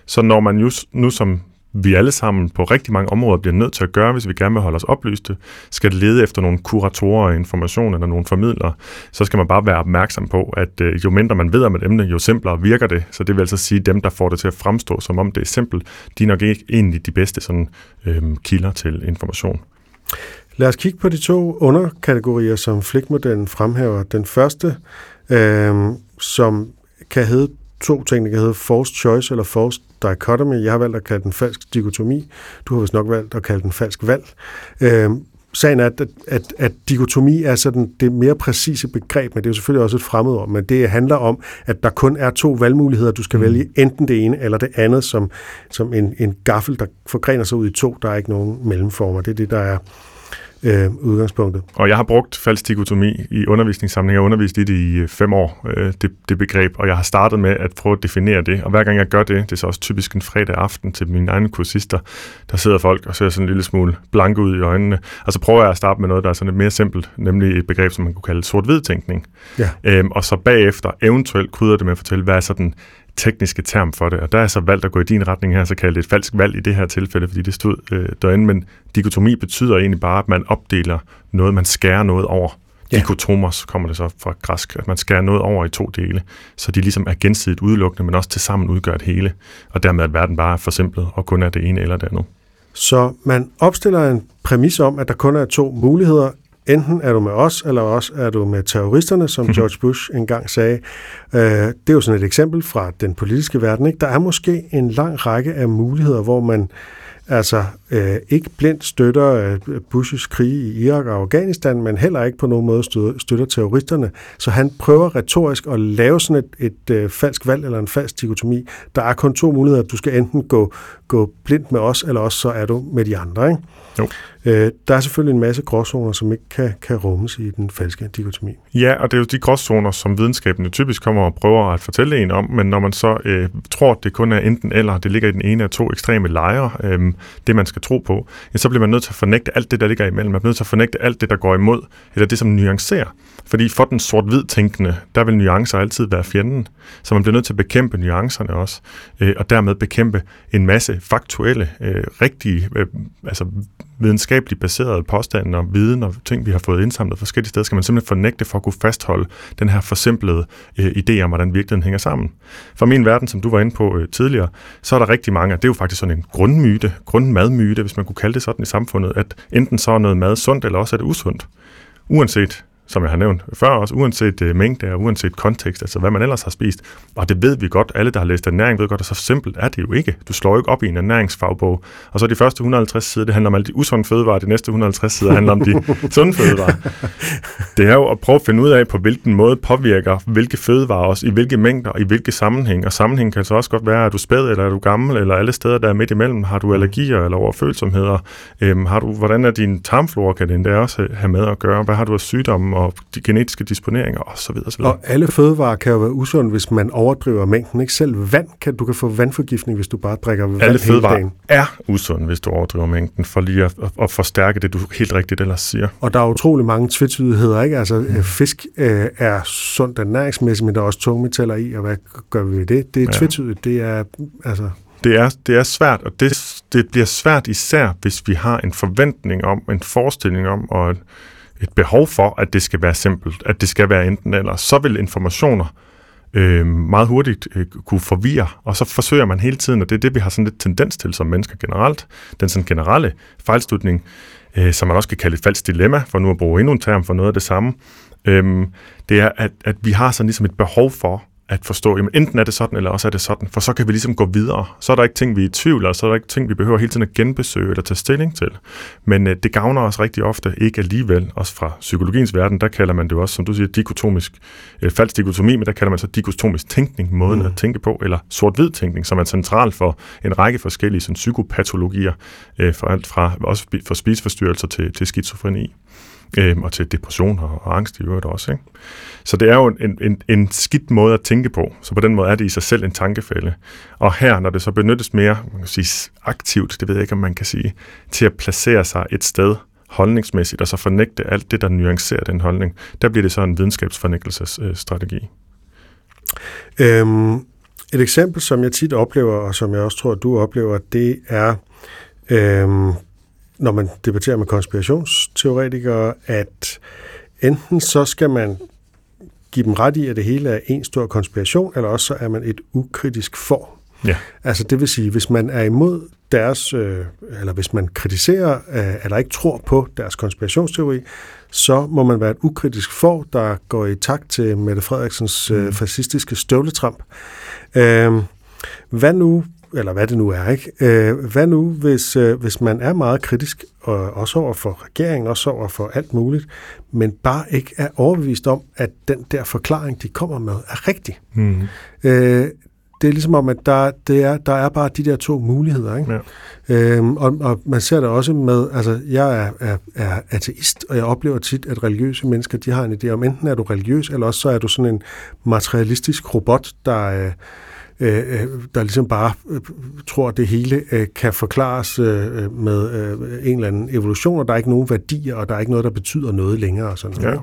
Så når man just nu som vi alle sammen på rigtig mange områder bliver nødt til at gøre, hvis vi gerne vil holde os oplyste, skal lede efter nogle kuratorer af information eller nogle formidlere, så skal man bare være opmærksom på, at øh, jo mindre man ved om et emne, jo simplere virker det. Så det vil altså sige, at dem, der får det til at fremstå, som om det er simpelt, de er nok ikke egentlig de bedste sådan, øhm, kilder til information. Lad os kigge på de to underkategorier, som Flick-modellen fremhæver. Den første, øhm, som kan hedde to ting, der kan hedde forced choice eller forced dichotomy. Jeg har valgt at kalde den falsk dikotomi. Du har vist nok valgt at kalde den falsk valg. Øh, sagen er, at, at, at dikotomi er sådan det mere præcise begreb, men det er jo selvfølgelig også et fremmedord, men det handler om, at der kun er to valgmuligheder. Du skal mm. vælge enten det ene eller det andet, som, som en, en gaffel, der forgrener sig ud i to. Der er ikke nogen mellemformer. Det er det, der er øh, udgangspunktet. Og jeg har brugt falsk dikotomi i undervisningssamling. Jeg har undervist i det i øh, fem år, øh, det, det begreb, og jeg har startet med at prøve at definere det. Og hver gang jeg gør det, det er så også typisk en fredag aften til mine egne kursister, der sidder folk og ser sådan en lille smule blanke ud i øjnene. Og så prøver jeg at starte med noget, der er sådan lidt mere simpelt, nemlig et begreb, som man kunne kalde sort-hvid tænkning. Ja. Øhm, og så bagefter eventuelt krydder det med at fortælle, hvad er så den tekniske term for det, og der er så valgt at gå i din retning her, så kalde det et falsk valg i det her tilfælde, fordi det stod øh, derinde, men dikotomi betyder egentlig bare, at man opdeler noget, man skærer noget over. Ja. Dikotomos kommer det så fra græsk, at man skærer noget over i to dele, så de ligesom er gensidigt udelukkende, men også til sammen udgør et hele, og dermed at verden bare er forsimplet og kun er det ene eller det andet. Så man opstiller en præmis om, at der kun er to muligheder, Enten er du med os, eller også er du med terroristerne, som George Bush engang sagde. Øh, det er jo sådan et eksempel fra den politiske verden. Ikke? Der er måske en lang række af muligheder, hvor man altså øh, ikke blindt støtter øh, Bushes krig i Irak og Afghanistan, men heller ikke på nogen måde støtter, støtter terroristerne. Så han prøver retorisk at lave sådan et, et øh, falsk valg eller en falsk dikotomi. Der er kun to muligheder. Du skal enten gå, gå blindt med os, eller også så er du med de andre. Ikke? Jo. Øh, der er selvfølgelig en masse gråzoner, som ikke kan, kan rummes i den falske dikotomi. Ja, og det er jo de gråzoner, som videnskaben typisk kommer og prøver at fortælle en om, men når man så øh, tror, at det kun er enten eller, det ligger i den ene af to ekstreme lejre, øh, det man skal tro på, ja, så bliver man nødt til at fornægte alt det, der ligger imellem. Man bliver nødt til at fornægte alt det, der går imod, eller det, som nuancerer. Fordi for den sort-hvid tænkende, der vil nuancer altid være fjenden. Så man bliver nødt til at bekæmpe nuancerne også, øh, og dermed bekæmpe en masse faktuelle, øh, rigtige, øh, altså videnskabeligt baserede påstande og viden og ting, vi har fået indsamlet forskellige steder, skal man simpelthen fornægte for at kunne fastholde den her forsimplede øh, idé om, hvordan virkeligheden hænger sammen. For min verden, som du var inde på øh, tidligere, så er der rigtig mange, det er jo faktisk sådan en grundmyte, grundmadmyte, hvis man kunne kalde det sådan i samfundet, at enten så er noget mad sundt, eller også er det usundt. Uanset som jeg har nævnt før også, uanset uh, mængde og uanset kontekst, altså hvad man ellers har spist. Og det ved vi godt, alle der har læst ernæring ved godt, at så simpelt er det jo ikke. Du slår jo ikke op i en ernæringsfagbog, og så de første 150 sider, det handler om alle de usunde fødevarer, de næste 150 sider handler om de sunde fødevarer. Det er jo at prøve at finde ud af, på hvilken måde påvirker hvilke fødevarer også, i hvilke mængder, i hvilke sammenhæng. Og sammenhæng kan så også godt være, at du spæd, eller er du gammel, eller alle steder, der er midt imellem. Har du allergier eller overfølsomheder? Øhm, har du, hvordan er din tarmflora, kan det også have med at gøre? Hvad har du af sygdomme? Og de genetiske disponeringer osv. Og, og alle fødevarer kan jo være usunde, hvis man overdriver mængden. Ikke selv vand kan du kan få vandforgiftning, hvis du bare drikker vand Alle fødevarer er usunde, hvis du overdriver mængden, for lige at, at, at forstærke det, du helt rigtigt ellers siger. Og der er utrolig mange tvetydigheder. Ikke? Altså, mm. fisk øh, er sundt ernæringsmæssigt, men der er også tungmetaller i, og hvad gør vi ved det? Det er ja. tvetydigt. Det er, altså, det er, det er svært, og det, det bliver svært især, hvis vi har en forventning om, en forestilling om, og et, et behov for, at det skal være simpelt, at det skal være enten eller, så vil informationer øh, meget hurtigt øh, kunne forvirre, og så forsøger man hele tiden, og det er det, vi har sådan lidt tendens til som mennesker generelt, den sådan generelle fejlslutning, øh, som man også kan kalde et falsk dilemma, for nu at bruge endnu en term for noget af det samme, øh, det er, at, at vi har sådan ligesom et behov for at forstå, jamen enten er det sådan, eller også er det sådan, for så kan vi ligesom gå videre. Så er der ikke ting, vi er i tvivl, og så er der ikke ting, vi behøver hele tiden at genbesøge eller tage stilling til. Men øh, det gavner os rigtig ofte ikke alligevel, også fra psykologiens verden, der kalder man det også, som du siger, dikotomisk, øh, falsk dikotomi, men der kalder man så dikotomisk tænkning, måden mm. at tænke på, eller sort-hvid tænkning, som er central for en række forskellige sådan, psykopatologier, øh, for alt fra, også for spiseforstyrrelser til, til skizofreni øh, og til depression og, og angst i øvrigt også. Ikke? Så det er jo en, en, en skidt måde at tænke på, så på den måde er det i sig selv en tankefælde. Og her, når det så benyttes mere man kan sige, aktivt, det ved jeg ikke, om man kan sige, til at placere sig et sted holdningsmæssigt, og så fornægte alt det, der nuancerer den holdning, der bliver det så en videnskabsfornægtelsesstrategi. Øhm, et eksempel, som jeg tit oplever, og som jeg også tror, at du oplever, det er øhm, når man debatterer med konspirationsteoretikere, at enten så skal man give dem ret i, at det hele er en stor konspiration, eller også så er man et ukritisk for. Ja. Altså det vil sige, hvis man er imod deres, øh, eller hvis man kritiserer, øh, eller ikke tror på deres konspirationsteori, så må man være et ukritisk for, der går i takt til Mette Frederiksens øh, mm. fascistiske støvletramp. Øh, hvad nu, eller hvad det nu er, ikke? Øh, hvad nu, hvis, øh, hvis man er meget kritisk, og også over for regeringen, også over for alt muligt, men bare ikke er overbevist om, at den der forklaring, de kommer med, er rigtig. Mm. Øh, det er ligesom om, at der, det er, der er bare de der to muligheder. Ikke? Ja. Øhm, og, og man ser det også med, altså jeg er, er, er ateist, og jeg oplever tit, at religiøse mennesker, de har en idé om, enten er du religiøs, eller også så er du sådan en materialistisk robot, der, øh, Øh, øh, der ligesom bare øh, tror, at det hele kan forklares med en eller anden evolution, og der er ikke nogen værdier, og der er ikke noget, der betyder noget længere. Og sådan noget. Ja.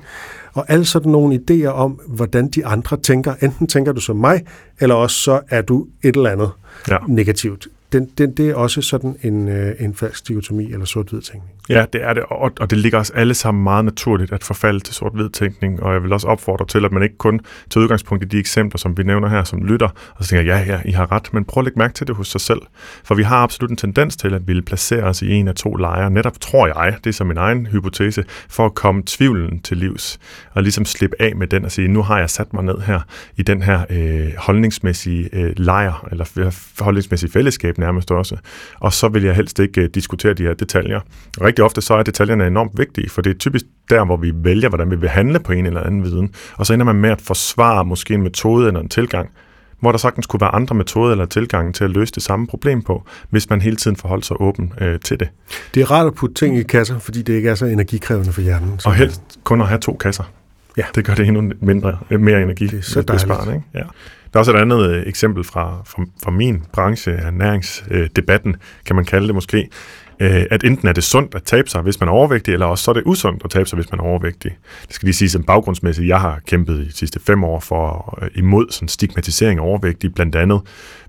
Og alle sådan nogle idéer om, hvordan de andre tænker. Enten tænker du som mig, eller også så er du et eller andet ja. negativt den, den, det er også sådan en, øh, en falsk dikotomi eller sort-hvid tænkning. Ja, det er det, og, og det ligger os alle sammen meget naturligt at forfalde til sort-hvid tænkning, og jeg vil også opfordre til, at man ikke kun tager udgangspunkt i de eksempler, som vi nævner her, som lytter, og så tænker ja, ja, I har ret, men prøv at lægge mærke til det hos sig selv. For vi har absolut en tendens til at ville placere os i en af to lejre, netop tror jeg, det er som min egen hypotese, for at komme tvivlen til livs, og ligesom slippe af med den og sige, nu har jeg sat mig ned her i den her øh, holdningsmæssige øh, lejr, eller holdningsmæssige fællesskab nærmest også. Og så vil jeg helst ikke øh, diskutere de her detaljer. Rigtig ofte så er detaljerne enormt vigtige, for det er typisk der, hvor vi vælger, hvordan vi vil handle på en eller anden viden. Og så ender man med at forsvare måske en metode eller en tilgang, hvor der sagtens kunne være andre metoder eller tilgange til at løse det samme problem på, hvis man hele tiden forholder sig åben øh, til det. Det er rart at putte ting i kasser, fordi det ikke er så energikrævende for hjernen. Og helst kun at have to kasser. Ja. Det gør det endnu mindre, mere energi. Det er så dejligt. Ikke? Ja. Der er også et andet øh, eksempel fra, fra, fra min branche, ernæringsdebatten, kan man kalde det måske, øh, at enten er det sundt at tabe sig, hvis man er overvægtig, eller også så er det usundt at tabe sig, hvis man er overvægtig. Det skal lige sige som baggrundsmæssigt, jeg har kæmpet i de sidste fem år for øh, imod sådan stigmatisering af overvægtige, blandt andet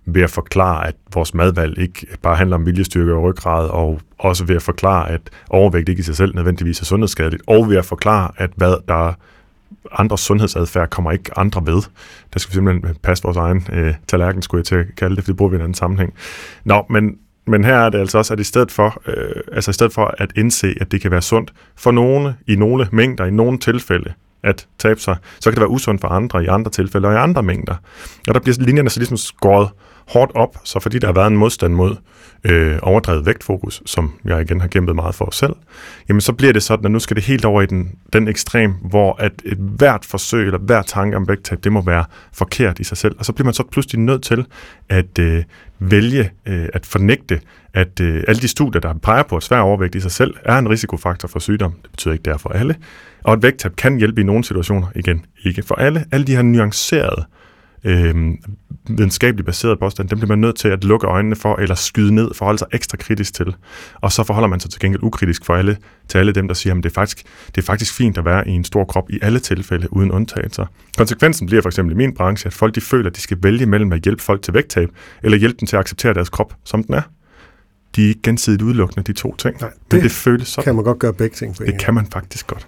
ved at forklare, at vores madvalg ikke bare handler om viljestyrke og ryggrad, og også ved at forklare, at overvægt ikke i sig selv nødvendigvis er sundhedsskadeligt, og ved at forklare, at hvad der andres sundhedsadfærd kommer ikke andre ved. Der skal vi simpelthen passe vores egen øh, tallerken, skulle jeg til at kalde det, for det bruger vi i en anden sammenhæng. Nå, men, men her er det altså også, at i stedet, for, øh, altså i stedet for at indse, at det kan være sundt for nogle i nogle mængder, i nogle tilfælde, at tabe sig, så kan det være usundt for andre i andre tilfælde og i andre mængder. Og der bliver linjerne så ligesom skåret hårdt op, så fordi der har været en modstand mod øh, overdrevet vægtfokus, som jeg igen har kæmpet meget for selv, jamen så bliver det sådan, at nu skal det helt over i den, den ekstrem, hvor at et hvert forsøg eller hver tanke om vægttab, det må være forkert i sig selv. Og så bliver man så pludselig nødt til at øh, vælge øh, at fornægte, at øh, alle de studier, der peger på, at svær overvægt i sig selv er en risikofaktor for sygdom. Det betyder ikke, det er for alle. Og at vægttab kan hjælpe i nogle situationer, igen, ikke for alle. Alle de her nuancerede øh, videnskabeligt baseret påstand, dem bliver man nødt til at lukke øjnene for, eller skyde ned, forholde sig ekstra kritisk til. Og så forholder man sig til gengæld ukritisk for alle, til alle dem, der siger, at det er, faktisk, det er faktisk fint at være i en stor krop i alle tilfælde, uden undtagelser. Konsekvensen bliver for eksempel i min branche, at folk de føler, at de skal vælge mellem at hjælpe folk til vægttab, eller hjælpe dem til at acceptere deres krop, som den er. De er ikke gensidigt udelukkende, de to ting. Nej, det, men det føles sådan. kan man godt gøre begge ting. det kan man faktisk godt.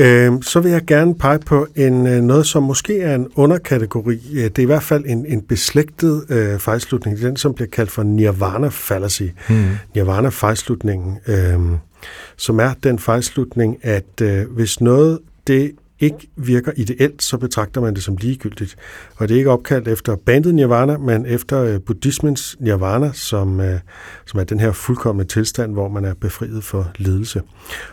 Øh, så vil jeg gerne pege på en øh, noget, som måske er en underkategori. Øh, det er i hvert fald en, en beslægtet øh, fejlslutning. Den, som bliver kaldt for nirvana fallacy. Mm. Nirvana fejlslutningen, øh, som er den fejlslutning, at øh, hvis noget det ikke virker ideelt, så betragter man det som ligegyldigt. Og det er ikke opkaldt efter bandet nirvana, men efter øh, buddhismens nirvana, som, øh, som er den her fuldkommende tilstand, hvor man er befriet for ledelse.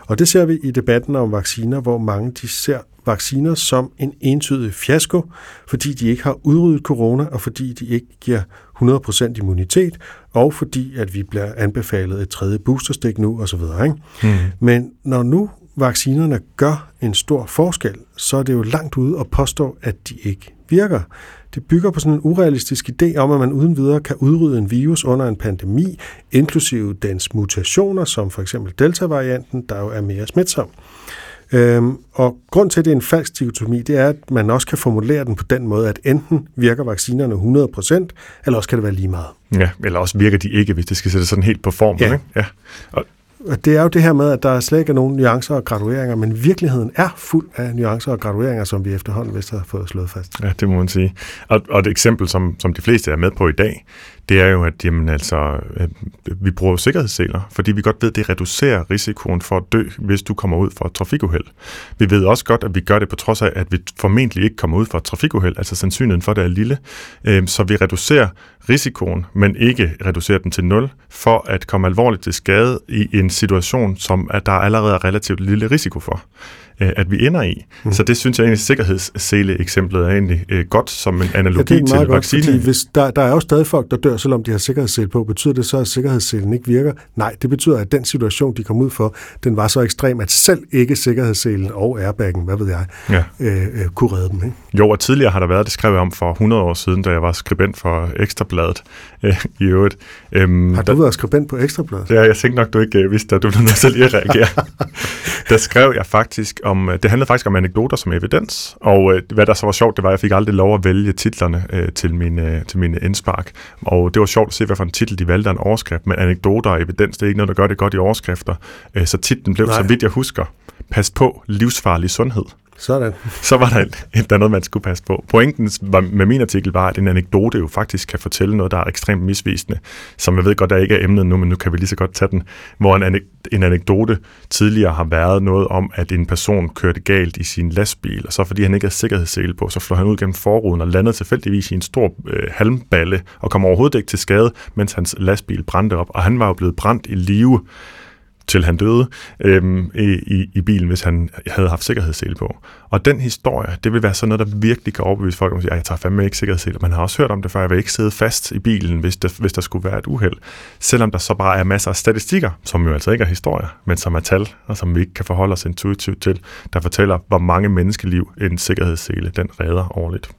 Og det ser vi i debatten om vacciner, hvor mange de ser vacciner som en entydig fiasko, fordi de ikke har udryddet corona, og fordi de ikke giver 100% immunitet, og fordi at vi bliver anbefalet et tredje boosterstik nu, osv. Ikke? Mm. Men når nu vaccinerne gør en stor forskel, så er det jo langt ude at påstå, at de ikke virker. Det bygger på sådan en urealistisk idé om, at man uden videre kan udrydde en virus under en pandemi, inklusive dens mutationer, som for eksempel delta-varianten, der jo er mere smitsom. Øhm, og grund til, at det er en falsk dikotomi, det er, at man også kan formulere den på den måde, at enten virker vaccinerne 100%, eller også kan det være lige meget. Ja, eller også virker de ikke, hvis det skal sætte sådan helt på form. Ja. Ikke? ja. Og det er jo det her med, at der slet ikke er nogen nuancer og gradueringer, men virkeligheden er fuld af nuancer og gradueringer, som vi efterhånden vist har fået slået fast. Ja, det må man sige. Og, og et eksempel, som, som de fleste er med på i dag, det er jo, at jamen, altså, øh, vi bruger sikkerhedsseler, fordi vi godt ved, at det reducerer risikoen for at dø, hvis du kommer ud for et trafikuheld. Vi ved også godt, at vi gør det på trods af, at vi formentlig ikke kommer ud for et trafikuheld, altså sandsynligheden for, at det er lille. Øh, så vi reducerer risikoen, men ikke reducerer den til nul, for at komme alvorligt til skade i en situation, som at der allerede er relativt lille risiko for øh, at vi ender i. Mm. Så det synes jeg egentlig, sikkerhedssele-eksemplet er egentlig øh, godt som en analogi ja, det er til godt, vaccine. Fordi hvis der, der er jo stadig folk, der dør, selvom de har sikkerhedssele på. Betyder det så, at sikkerhedsselen ikke virker? Nej, det betyder, at den situation, de kom ud for, den var så ekstrem, at selv ikke sikkerhedsselen og airbaggen, hvad ved jeg, ja. øh, øh, kunne redde dem. Ikke? Jo, og tidligere har der været, det skrev jeg om for 100 år siden, da jeg var skribent for Ekstrabladet øh, i øvrigt. Øhm, har du der, været skribent på Ekstrabladet? Ja, jeg tænkte nok, du ikke øh, vidste, at du blev nødt til lige at reagere. der skrev jeg faktisk om, øh, det handlede faktisk om anekdoter som evidens, og øh, hvad der så var sjovt, det var, at jeg fik aldrig lov at vælge titlerne øh, til, mine, øh, til mine indspark. Og det var sjovt at se, hvad for en titel de valgte en overskrift, men anekdoter og evidens, det er ikke noget, der gør det godt i overskrifter. Øh, så titlen blev, Nej. så vidt jeg husker, Pas på livsfarlig sundhed. Sådan. Så var der et, der noget, man skulle passe på. Pointen var, med min artikel var, at en anekdote jo faktisk kan fortælle noget, der er ekstremt misvisende, som jeg ved godt, der ikke er emnet nu, men nu kan vi lige så godt tage den, hvor en, anek- en anekdote tidligere har været noget om, at en person kørte galt i sin lastbil, og så fordi han ikke havde sikkerhedssele på, så fløj han ud gennem forruden og landede tilfældigvis i en stor øh, halmballe og kom overhovedet ikke til skade, mens hans lastbil brændte op, og han var jo blevet brændt i live til han døde øhm, i, i bilen, hvis han havde haft sikkerhedssele på. Og den historie, det vil være sådan noget, der virkelig kan overbevise folk om at jeg tager fandme ikke sikkerhedssele. Man har også hørt om det før, jeg vil ikke sidde fast i bilen, hvis der, hvis der skulle være et uheld. Selvom der så bare er masser af statistikker, som jo altså ikke er historier, men som er tal, og som vi ikke kan forholde os intuitivt til, der fortæller, hvor mange menneskeliv en sikkerhedssele den redder årligt.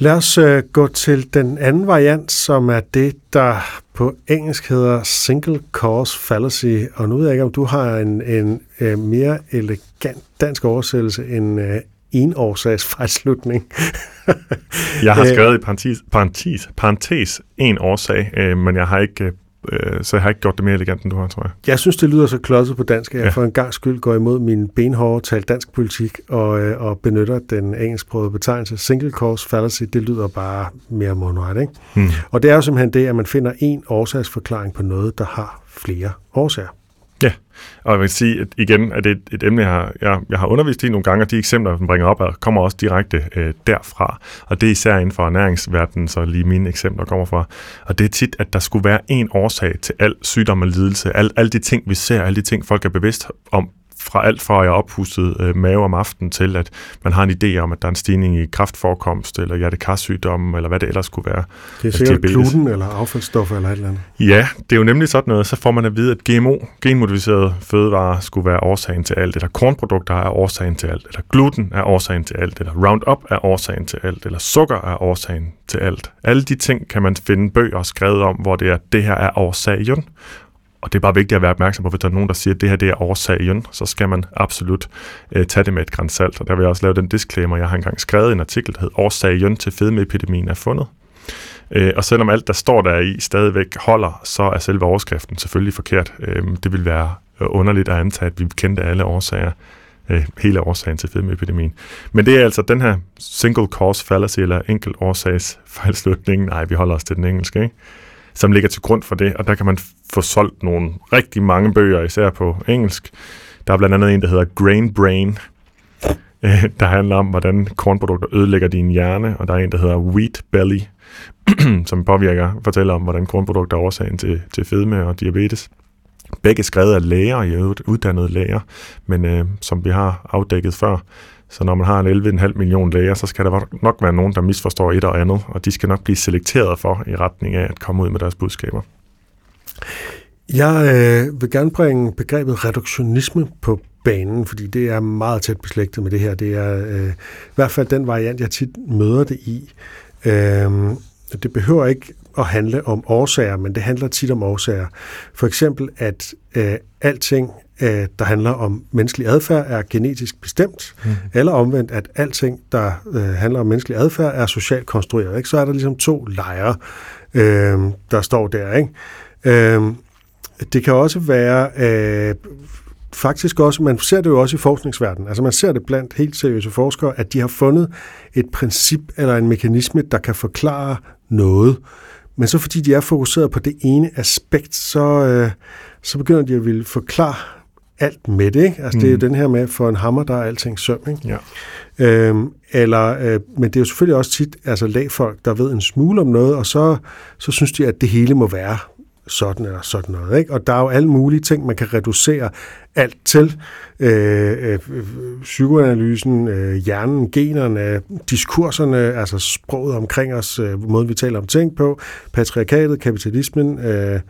Lad os uh, gå til den anden variant, som er det, der på engelsk hedder single cause fallacy. Og nu ved jeg ikke, om du har en, en uh, mere elegant dansk oversættelse end uh, en årsags fejlslutning. jeg har skrevet i parentes, parentes, parentes en årsag, øh, men jeg har ikke øh, så jeg har ikke gjort det mere elegant, end du har, tror jeg. Jeg synes, det lyder så klodset på dansk, at jeg ja. for en gang skyld går imod min benhårde tal dansk politik og, øh, og benytter den engelsksprogede betegnelse. Single cause fallacy, det lyder bare mere mundret, ikke? Hmm. Og det er jo simpelthen det, at man finder en årsagsforklaring på noget, der har flere årsager. Ja, og jeg vil sige at igen, at det er et emne, jeg har, jeg, jeg har undervist i nogle gange, og de eksempler, den bringer op, kommer også direkte øh, derfra. Og det er især inden for ernæringsverdenen, så lige mine eksempler kommer fra. Og det er tit, at der skulle være en årsag til al sygdom og lidelse. Al, alle de ting, vi ser, alle de ting, folk er bevidst om fra alt fra at jeg oppustet øh, mave om aftenen til, at man har en idé om, at der er en stigning i kraftforekomst, eller hjertekarsygdomme, eller hvad det ellers kunne være. Det er sikkert gluten, eller affaldsstoffer, eller et eller andet. Ja, det er jo nemlig sådan noget. Så får man at vide, at GMO, genmodificerede fødevarer, skulle være årsagen til alt, eller kornprodukter er årsagen til alt, eller gluten er årsagen til alt, eller Roundup er årsagen til alt, eller sukker er årsagen til alt. Alle de ting kan man finde bøger skrevet om, hvor det er, det her er årsagen. Og det er bare vigtigt at være opmærksom på, hvis der er nogen, der siger, at det her det er årsagen, så skal man absolut øh, tage det med et græns salt. Og der vil jeg også lave den disclaimer. Jeg har engang skrevet en artikel, der hedder Årsagen til fedmeepidemien er fundet. Øh, og selvom alt, der står der i, stadigvæk holder, så er selve overskriften selvfølgelig forkert. Øh, det vil være øh, underligt at antage, at vi kendte alle årsager øh, hele årsagen til fedmeepidemien. Men det er altså den her single cause fallacy, eller enkel årsags fejlslutning. Nej, vi holder os til den engelske, ikke? Som ligger til grund for det, og der kan man få solgt nogle rigtig mange bøger, især på engelsk. Der er blandt andet en, der hedder Grain Brain, øh, der handler om, hvordan kornprodukter ødelægger din hjerne, og der er en, der hedder Wheat Belly, som påvirker, fortæller om, hvordan kornprodukter er årsagen til, til fedme og diabetes. Begge skrevet af læger, i øvrigt uddannede læger, men øh, som vi har afdækket før, så når man har en 11,5 million læger, så skal der nok være nogen, der misforstår et og andet, og de skal nok blive selekteret for i retning af at komme ud med deres budskaber. Jeg øh, vil gerne bringe begrebet reduktionisme på banen, fordi det er meget tæt beslægtet med det her. Det er øh, i hvert fald den variant, jeg tit møder det i. Øh, det behøver ikke at handle om årsager, men det handler tit om årsager. For eksempel, at øh, alting, øh, der handler om menneskelig adfærd, er genetisk bestemt, mm. eller omvendt, at alting, der øh, handler om menneskelig adfærd, er socialt konstrueret. Ikke? Så er der ligesom to lejre, øh, der står der. Ikke? Øh, det kan også være øh, faktisk også, man ser det jo også i forskningsverdenen, altså man ser det blandt helt seriøse forskere, at de har fundet et princip eller en mekanisme, der kan forklare noget. Men så fordi de er fokuseret på det ene aspekt, så, øh, så begynder de at ville forklare alt med det. Ikke? Altså mm. det er jo mm. den her med, for en hammer, der er alting søm. Ikke? Ja. Øhm, eller, øh, men det er jo selvfølgelig også tit altså lægfolk, der ved en smule om noget, og så, så synes de, at det hele må være sådan eller sådan noget. Ikke? Og der er jo alle mulige ting, man kan reducere alt til. Øh, øh, psykoanalysen, øh, hjernen, generne, diskurserne, altså sproget omkring os, øh, måden vi taler om ting på, patriarkatet, kapitalismen, øh,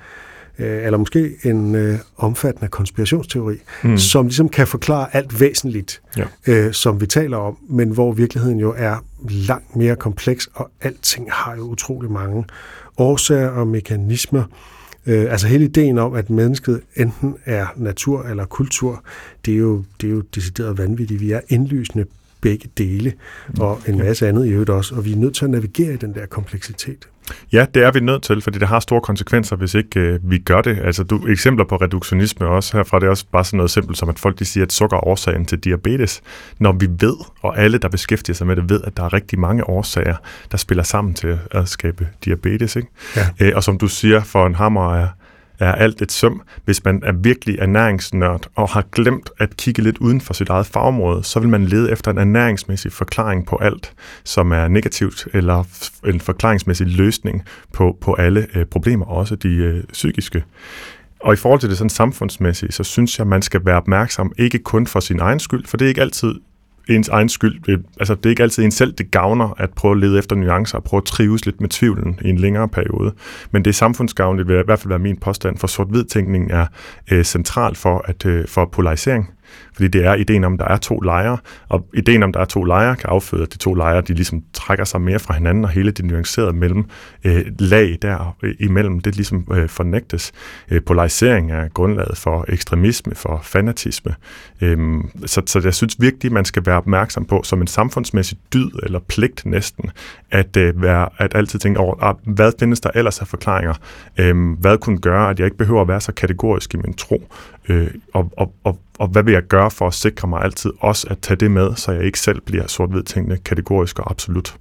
øh, eller måske en øh, omfattende konspirationsteori, mm. som ligesom kan forklare alt væsentligt, ja. øh, som vi taler om, men hvor virkeligheden jo er langt mere kompleks, og alting har jo utrolig mange årsager og mekanismer, Øh, altså hele ideen om, at mennesket enten er natur eller kultur, det er jo, det er jo decideret vanvittigt. Vi er indlysende begge dele, og en masse andet i øvrigt også, og vi er nødt til at navigere i den der kompleksitet. Ja, det er vi nødt til, fordi det har store konsekvenser, hvis ikke øh, vi gør det. Altså, du, eksempler på reduktionisme også herfra, det er også bare sådan noget simpelt som, at folk de siger, at sukker er årsagen til diabetes. Når vi ved, og alle, der beskæftiger sig med det, ved, at der er rigtig mange årsager, der spiller sammen til at skabe diabetes. Ikke? Ja. Øh, og som du siger, for en hammer er er alt et søm. Hvis man er virkelig ernæringsnørd og har glemt at kigge lidt uden for sit eget fagområde, så vil man lede efter en ernæringsmæssig forklaring på alt, som er negativt, eller en forklaringsmæssig løsning på, på alle øh, problemer, også de øh, psykiske. Og i forhold til det sådan samfundsmæssige, så synes jeg, man skal være opmærksom, ikke kun for sin egen skyld, for det er ikke altid ens egen skyld. Det, altså, det er ikke altid en selv, det gavner at prøve at lede efter nuancer og prøve at trives lidt med tvivlen i en længere periode. Men det er samfundsgavnligt, vil i hvert fald være min påstand, for sort-hvid-tænkningen er øh, central for, at, øh, for polarisering. Fordi det er ideen om, at der er to lejre, og ideen om, at der er to lejre, kan afføde, at de to lejre, de ligesom trækker sig mere fra hinanden, og hele det nuancerede mellem øh, lag der øh, imellem, det ligesom øh, fornægtes. Øh, polarisering er grundlaget for ekstremisme, for fanatisme. Øh, så, så jeg synes virkelig, man skal være opmærksom på, som en samfundsmæssig dyd eller pligt næsten, at, øh, være, at altid tænke over, ah, hvad findes der ellers af forklaringer? Øh, hvad kunne gøre, at jeg ikke behøver at være så kategorisk i min tro? Øh, og, og, og, og hvad vil jeg gøre for at sikre mig altid også at tage det med, så jeg ikke selv bliver sort-hvid tænkende kategorisk og absolut.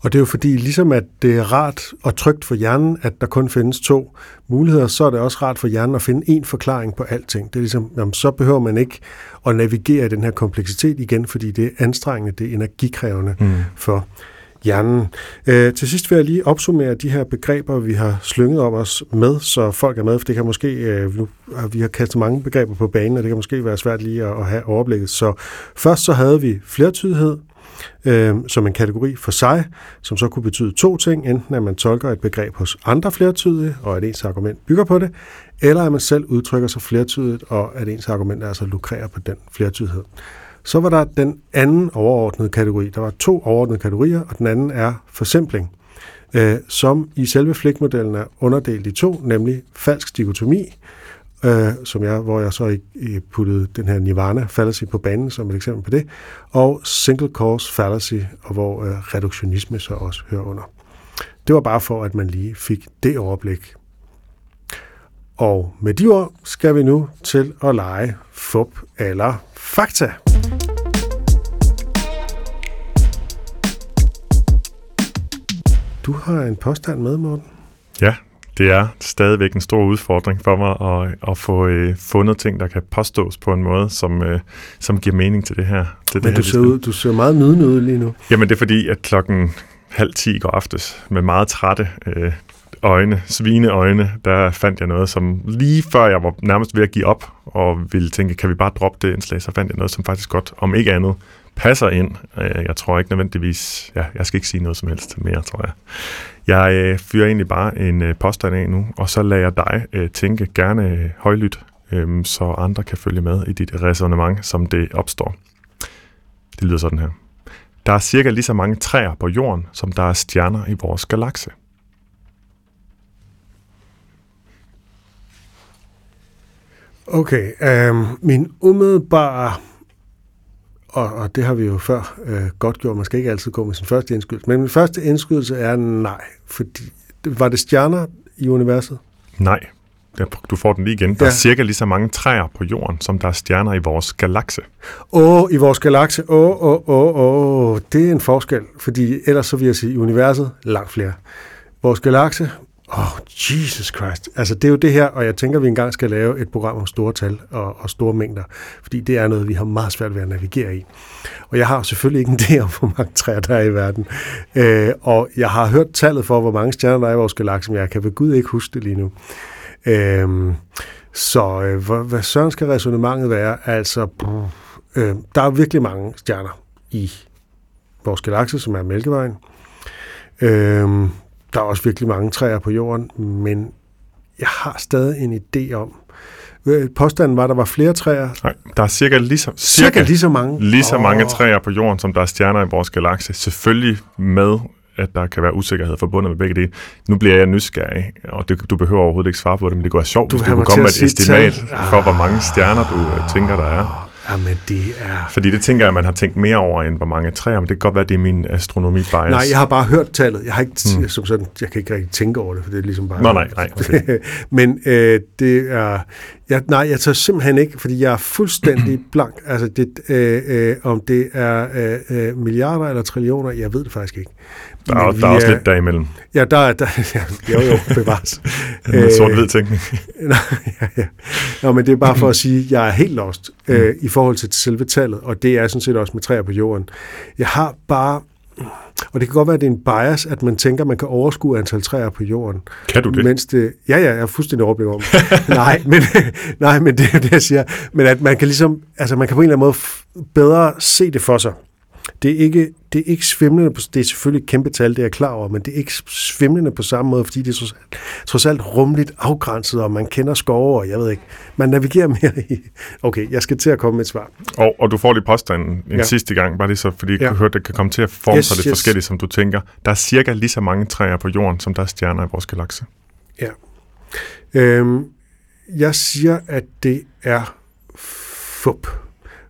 Og det er jo fordi, ligesom at det er rart og trygt for hjernen, at der kun findes to muligheder, så er det også rart for hjernen at finde en forklaring på alting. Det er ligesom, jamen, så behøver man ikke at navigere i den her kompleksitet igen, fordi det er anstrengende, det er energikrævende mm. for hjernen. Øh, til sidst vil jeg lige opsummere de her begreber, vi har slynget om os med, så folk er med, for det kan måske, øh, nu, øh, vi har kastet mange begreber på banen, og det kan måske være svært lige at, at have overblikket. Så først så havde vi flertydighed, øh, som en kategori for sig, som så kunne betyde to ting. Enten at man tolker et begreb hos andre flertydige, og at ens argument bygger på det, eller at man selv udtrykker sig flertydigt, og at ens argument altså lukrerer på den flertydighed. Så var der den anden overordnede kategori. Der var to overordnede kategorier, og den anden er forsimpling, øh, som i selve flikmodellen er underdelt i to, nemlig falsk dikotomi, øh, som jeg, hvor jeg så øh, puttede den her nirvana fallacy på banen som et eksempel på det, og single cause fallacy, og hvor øh, reduktionisme så også hører under. Det var bare for, at man lige fik det overblik. Og med de ord skal vi nu til at lege fup eller fakta. Du har en påstand med, Morten. Ja, det er stadigvæk en stor udfordring for mig at, at få øh, fundet ting, der kan påstås på en måde, som, øh, som giver mening til det her. Til Men det du, her, ser ud, du ser meget nydende ud lige nu. Jamen det er fordi, at klokken halv ti går aftes med meget trætte øh, øjne, svine øjne, der fandt jeg noget, som lige før jeg var nærmest ved at give op og ville tænke, kan vi bare droppe det indslag, så fandt jeg noget, som faktisk godt, om ikke andet, passer ind. Øh, jeg tror ikke nødvendigvis, ja, jeg skal ikke sige noget som helst mere, tror jeg. Jeg øh, fyrer egentlig bare en øh, påstand af nu, og så lader jeg dig øh, tænke gerne øh, højlydt, øh, så andre kan følge med i dit resonemang, som det opstår. Det lyder sådan her. Der er cirka lige så mange træer på jorden, som der er stjerner i vores galakse. Okay, øh, min umiddelbare, og, og det har vi jo før øh, godt gjort, man skal ikke altid gå med sin første indskydelse, men min første indskydelse er nej, fordi var det stjerner i universet? Nej, du får den lige igen. Der ja. er cirka lige så mange træer på jorden, som der er stjerner i vores galakse. Åh, oh, i vores galakse, åh, åh, åh, oh. det er en forskel, fordi ellers så vil jeg sige, universet, langt flere. Vores galakse, Åh, oh, Jesus Christ. Altså, det er jo det her, og jeg tænker, at vi engang skal lave et program om store tal og, og store mængder, fordi det er noget, vi har meget svært ved at navigere i. Og jeg har selvfølgelig ikke en idé om, hvor mange træer der er i verden. Øh, og jeg har hørt tallet for, hvor mange stjerner der er i vores galakse, men jeg kan ved Gud ikke huske det lige nu. Øh, så øh, hvad, hvad søren skal resonemanget være? Altså, øh, der er virkelig mange stjerner i vores galakse, som er Mælkevejen. Øh, der er også virkelig mange træer på jorden, men jeg har stadig en idé om, øh, Påstanden var, at der var flere træer. Nej, der er cirka lige så, cirka, cirka lige så mange. Lige så oh. mange træer på jorden, som der er stjerner i vores galakse. Selvfølgelig med, at der kan være usikkerhed forbundet med begge dele. Nu bliver jeg nysgerrig, og det, du behøver overhovedet ikke svare på det, men det være sjovt, du hvis du kunne komme med et estimat tal. for, hvor mange stjerner du uh, tænker, der er. Jamen, det er... Fordi det tænker jeg, at man har tænkt mere over, end hvor mange træer, men det kan godt være, det er min astronomi bias. Nej, jeg har bare hørt tallet. Jeg har ikke, mm. som sådan, jeg kan ikke rigtig tænke over det, for det er ligesom bare... Nå, nej, nej. Okay. men øh, det er... Jeg, nej, jeg tager simpelthen ikke, fordi jeg er fuldstændig blank. Altså, det, øh, øh, om det er øh, øh, milliarder eller trillioner, jeg ved det faktisk ikke. Der er, der er også lidt derimellem. Ja, der er, der, ja, jo jo, bevares. en sort-hvid tænkning. ja, ja. Nå, men det er bare for at sige, at jeg er helt lost mm. øh, i forhold til selve tallet, og det er sådan set også med træer på jorden. Jeg har bare... Og det kan godt være, at det er en bias, at man tænker, at man kan overskue antal træer på jorden. Kan du det? Mens det ja, ja, jeg har fuldstændig overblik om nej, men, nej, men det er det, jeg siger. Men at man kan ligesom, altså man kan på en eller anden måde bedre se det for sig. Det er ikke, det er ikke svimlende, på, det er selvfølgelig et kæmpe tal, det er jeg klar over, men det er ikke svimlende på samme måde, fordi det er trods trods alt rumligt afgrænset, og man kender skove, og jeg ved ikke, man navigerer mere i... Okay, jeg skal til at komme med et svar. Og, og du får lige påstanden en Ja. sidste gang, bare lige så, fordi jeg Ja. ja. høre, det kan komme til at forme Yes, sig lidt yes. forskelligt, som du tænker. Der er cirka lige så mange træer på jorden, som der er stjerner i vores galakse. Ja. Øhm, jeg siger, at det er fup.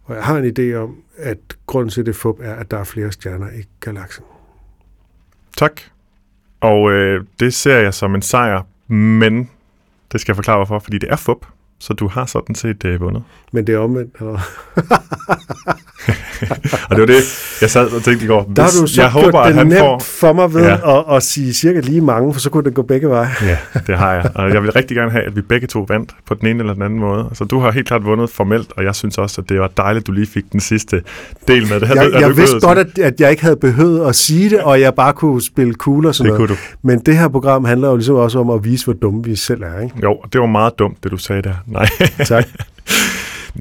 Og jeg har en idé om, at grunden til, det fup, er, at der er flere stjerner i galaksen. Tak. Og øh, det ser jeg som en sejr, men det skal jeg forklare hvorfor, fordi det er fup, så du har sådan set øh, vundet. Men det er omvendt. Eller? Og det var det, jeg sad og tænkte i går. Der har du så jeg håber, at det han nemt får... for mig ved Ja. at, at sige cirka lige mange, for så kunne det gå begge veje. Ja, det har jeg. Og jeg vil rigtig gerne have, at vi begge to vandt på den ene eller den anden måde. Så du har helt klart vundet formelt, og jeg synes også, at det var dejligt, at du lige fik den sidste del med det. Jeg, Er du jeg ikke vidste godt, at, at jeg ikke havde behøvet at sige det, og jeg bare kunne spille cool og sådan Det noget. kunne du. Men det her program handler jo ligesom også om at vise, hvor dumme vi selv er. Ikke? Jo, det var meget dumt, det du sagde der. Nej. Tak.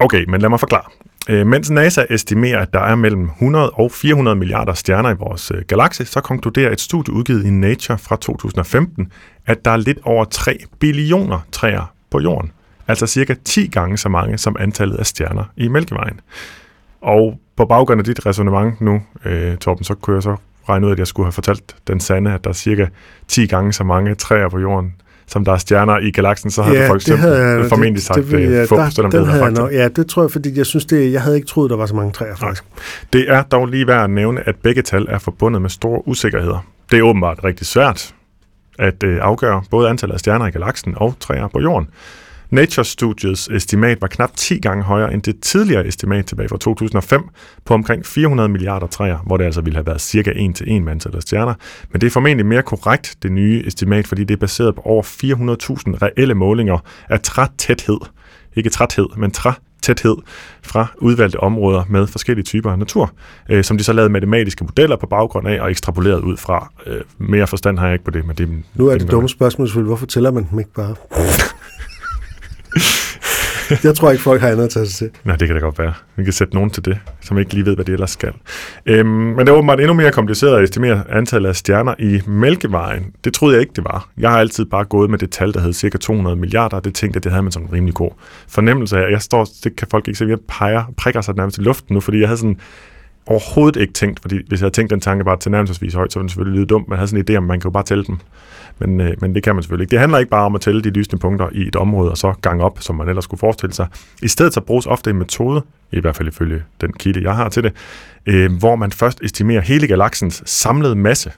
Okay, men lad mig forklare. Øh, mens NASA estimerer, at der er mellem 100 og 400 milliarder stjerner i vores øh, galakse, så konkluderer et studie udgivet i Nature fra 2015, at der er lidt over 3 billioner træer på jorden. Altså cirka 10 gange så mange som antallet af stjerner i Mælkevejen. Og på baggrund af dit resonemang nu, øh, Torben, så kunne jeg så regne ud, at jeg skulle have fortalt den sande, at der er cirka 10 gange så mange træer på jorden, som der er stjerner i galaksen, så havde du for eksempel jeg- formentlig sagt det, det, øh, det, fup, der, selvom den det havde jeg nok, Ja, det tror jeg, fordi jeg synes, det, jeg havde ikke troet, der var så mange træer, faktisk. Det er dog lige værd at nævne, at begge tal er forbundet med store usikkerheder. Det er åbenbart rigtig svært at øh, afgøre både antallet af stjerner i galaksen og træer på jorden. Nature Studios estimat var knap 10 gange højere end det tidligere estimat tilbage fra 2005 på omkring 400 milliarder træer, hvor det altså ville have været cirka 1 til 1 med antallet af stjerner. Men det er formentlig mere korrekt, det nye estimat, fordi det er baseret på over 400.000 reelle målinger af trætæthed. Ikke træthed, men trætæthed fra udvalgte områder med forskellige typer af natur, øh, som de så lavede matematiske modeller på baggrund af og ekstrapoleret ud fra. Øh, mere forstand har jeg ikke på det, men det Nu er det det dumme spørgsmål selvfølgelig, hvorfor tæller man dem ikke bare? jeg tror ikke, folk har andet at tage sig til. Nej, det kan da godt være. Vi kan sætte nogen til det, som ikke lige ved, hvad det ellers skal. Øhm, men det er åbenbart endnu mere kompliceret at estimere antallet af stjerner i Mælkevejen. Det troede jeg ikke, det var. Jeg har altid bare gået med det tal, der hed cirka 200 milliarder, og det tænkte jeg, det havde man sådan en rimelig god fornemmelse af. Jeg står, det kan folk ikke se, jeg peger, prikker sig nærmest i luften nu, fordi jeg havde sådan overhovedet ikke tænkt, fordi hvis jeg havde tænkt den tanke bare til nærmest højt, så ville det selvfølgelig lyde dumt. Man havde sådan en idé om, man kan jo bare tælle dem. Men, øh, men det kan man selvfølgelig ikke. Det handler ikke bare om at tælle de lysende punkter i et område, og så gange op, som man ellers skulle forestille sig. I stedet så bruges ofte en metode, i hvert fald ifølge den kilde, jeg har til det, øh, hvor man først estimerer hele galaksens samlede masse,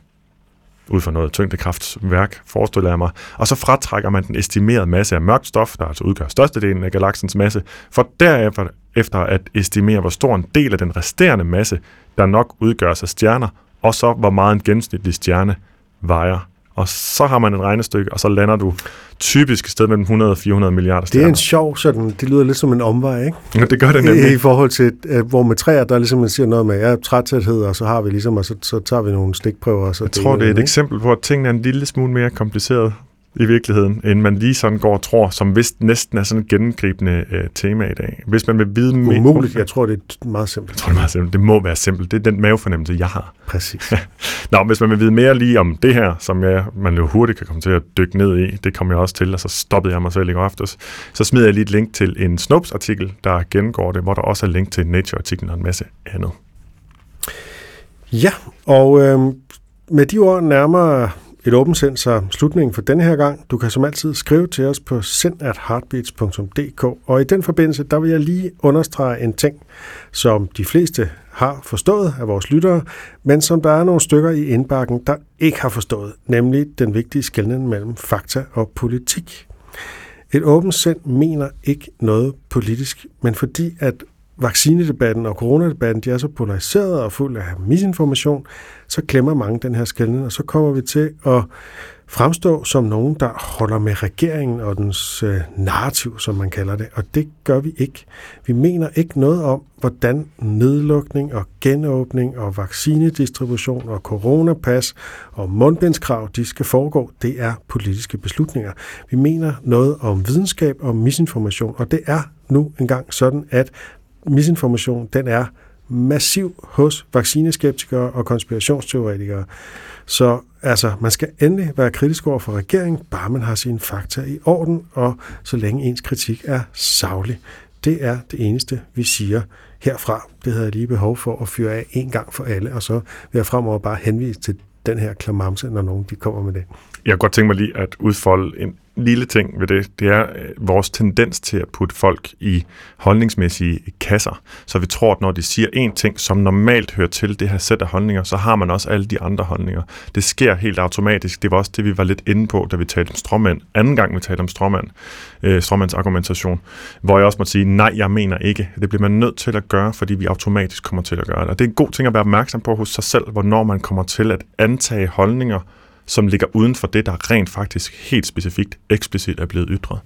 ud fra noget tyngdekraftsværk, forestiller jeg mig, og så fratrækker man den estimerede masse af mørkt stof, der altså udgør størstedelen af galaksens masse, for derefter efter at estimere, hvor stor en del af den resterende masse, der nok udgør sig stjerner, og så hvor meget en gennemsnitlig stjerne vejer. Og så har man et regnestykke, og så lander du typisk et sted mellem 100 og 400 milliarder Det er stjerner. en sjov sådan, det lyder lidt som en omvej, ikke? Ja, det gør det I, I nemlig. forhold til, øh, hvor med træer, der er ligesom man siger noget med, ja, trætæthed, og så har vi ligesom, og så, så tager vi nogle stikprøver. Og så Jeg tror, det er et ikke? eksempel på, at tingene er en lille smule mere kompliceret i virkeligheden, end man lige sådan går og tror, som vist næsten er sådan et gennemgribende øh, tema i dag. Hvis man vil vide mere... Umuligt, jeg tror, det er meget simpelt. Jeg tror, det er meget simpelt. Det må være simpelt. Det er den mavefornemmelse, jeg har. Præcis. Nå, hvis man vil vide mere lige om det her, som jeg, man jo hurtigt kan komme til at dykke ned i, det kom jeg også til, og så stoppede jeg mig selv i går aftes, så smider jeg lige et link til en Snopes-artikel, der gennemgår det, hvor der også er link til Nature-artiklen og en masse andet. Ja, og øh, med de ord nærmer et åbent send så slutningen for denne her gang. Du kan som altid skrive til os på sendatheartbeats.dk, og i den forbindelse, der vil jeg lige understrege en ting, som de fleste har forstået af vores lyttere, men som der er nogle stykker i indbakken, der ikke har forstået, nemlig den vigtige skelnen mellem fakta og politik. Et åbent send mener ikke noget politisk, men fordi at vaccinedebatten og coronadebatten, de er så polariseret og fuld af misinformation, så glemmer mange den her skældning, og så kommer vi til at fremstå som nogen, der holder med regeringen og dens øh, narrativ, som man kalder det, og det gør vi ikke. Vi mener ikke noget om, hvordan nedlukning og genåbning og vaccinedistribution og coronapas og mundbindskrav, de skal foregå. Det er politiske beslutninger. Vi mener noget om videnskab og misinformation, og det er nu engang sådan, at misinformation, den er massiv hos vaccineskeptikere og konspirationsteoretikere. Så altså, man skal endelig være kritisk over for regeringen, bare man har sine fakta i orden, og så længe ens kritik er savlig. Det er det eneste, vi siger herfra. Det havde jeg lige behov for at fyre af en gang for alle, og så vil jeg fremover bare henvise til den her klamamse, når nogen de kommer med det. Jeg kunne godt tænke mig lige at udfolde en lille ting ved det, det er øh, vores tendens til at putte folk i holdningsmæssige kasser. Så vi tror, at når de siger én ting, som normalt hører til det her sæt af holdninger, så har man også alle de andre holdninger. Det sker helt automatisk. Det var også det, vi var lidt inde på, da vi talte om stråmand. Anden gang, vi talte om stråmand, øh, stråmands argumentation, hvor jeg også måtte sige, nej, jeg mener ikke. Det bliver man nødt til at gøre, fordi vi automatisk kommer til at gøre det. Og det er en god ting at være opmærksom på hos sig selv, hvornår man kommer til at antage holdninger, som ligger uden for det, der rent faktisk helt specifikt, eksplicit er blevet ytret.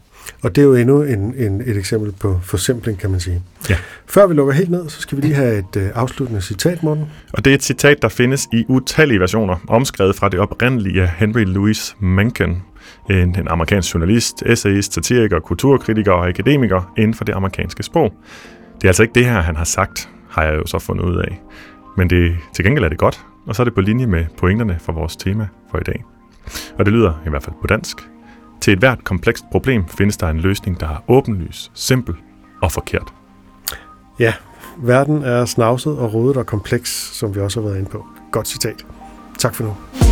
Og det er jo endnu en, en, et eksempel på forsimpling, kan man sige. Ja. Før vi lukker helt ned, så skal vi lige have et øh, afsluttende citat, Morten. Og det er et citat, der findes i utallige versioner, omskrevet fra det oprindelige af Henry Louis Mencken, en, en amerikansk journalist, essayist, satiriker, kulturkritiker og akademiker inden for det amerikanske sprog. Det er altså ikke det her, han har sagt, har jeg jo så fundet ud af. Men det, til gengæld er det godt, og så er det på linje med pointerne for vores tema for i dag. Og det lyder i hvert fald på dansk. Til et hvert komplekst problem findes der en løsning, der er åbenlys, simpel og forkert. Ja, verden er snavset og rodet og kompleks, som vi også har været inde på. Godt citat. Tak for nu.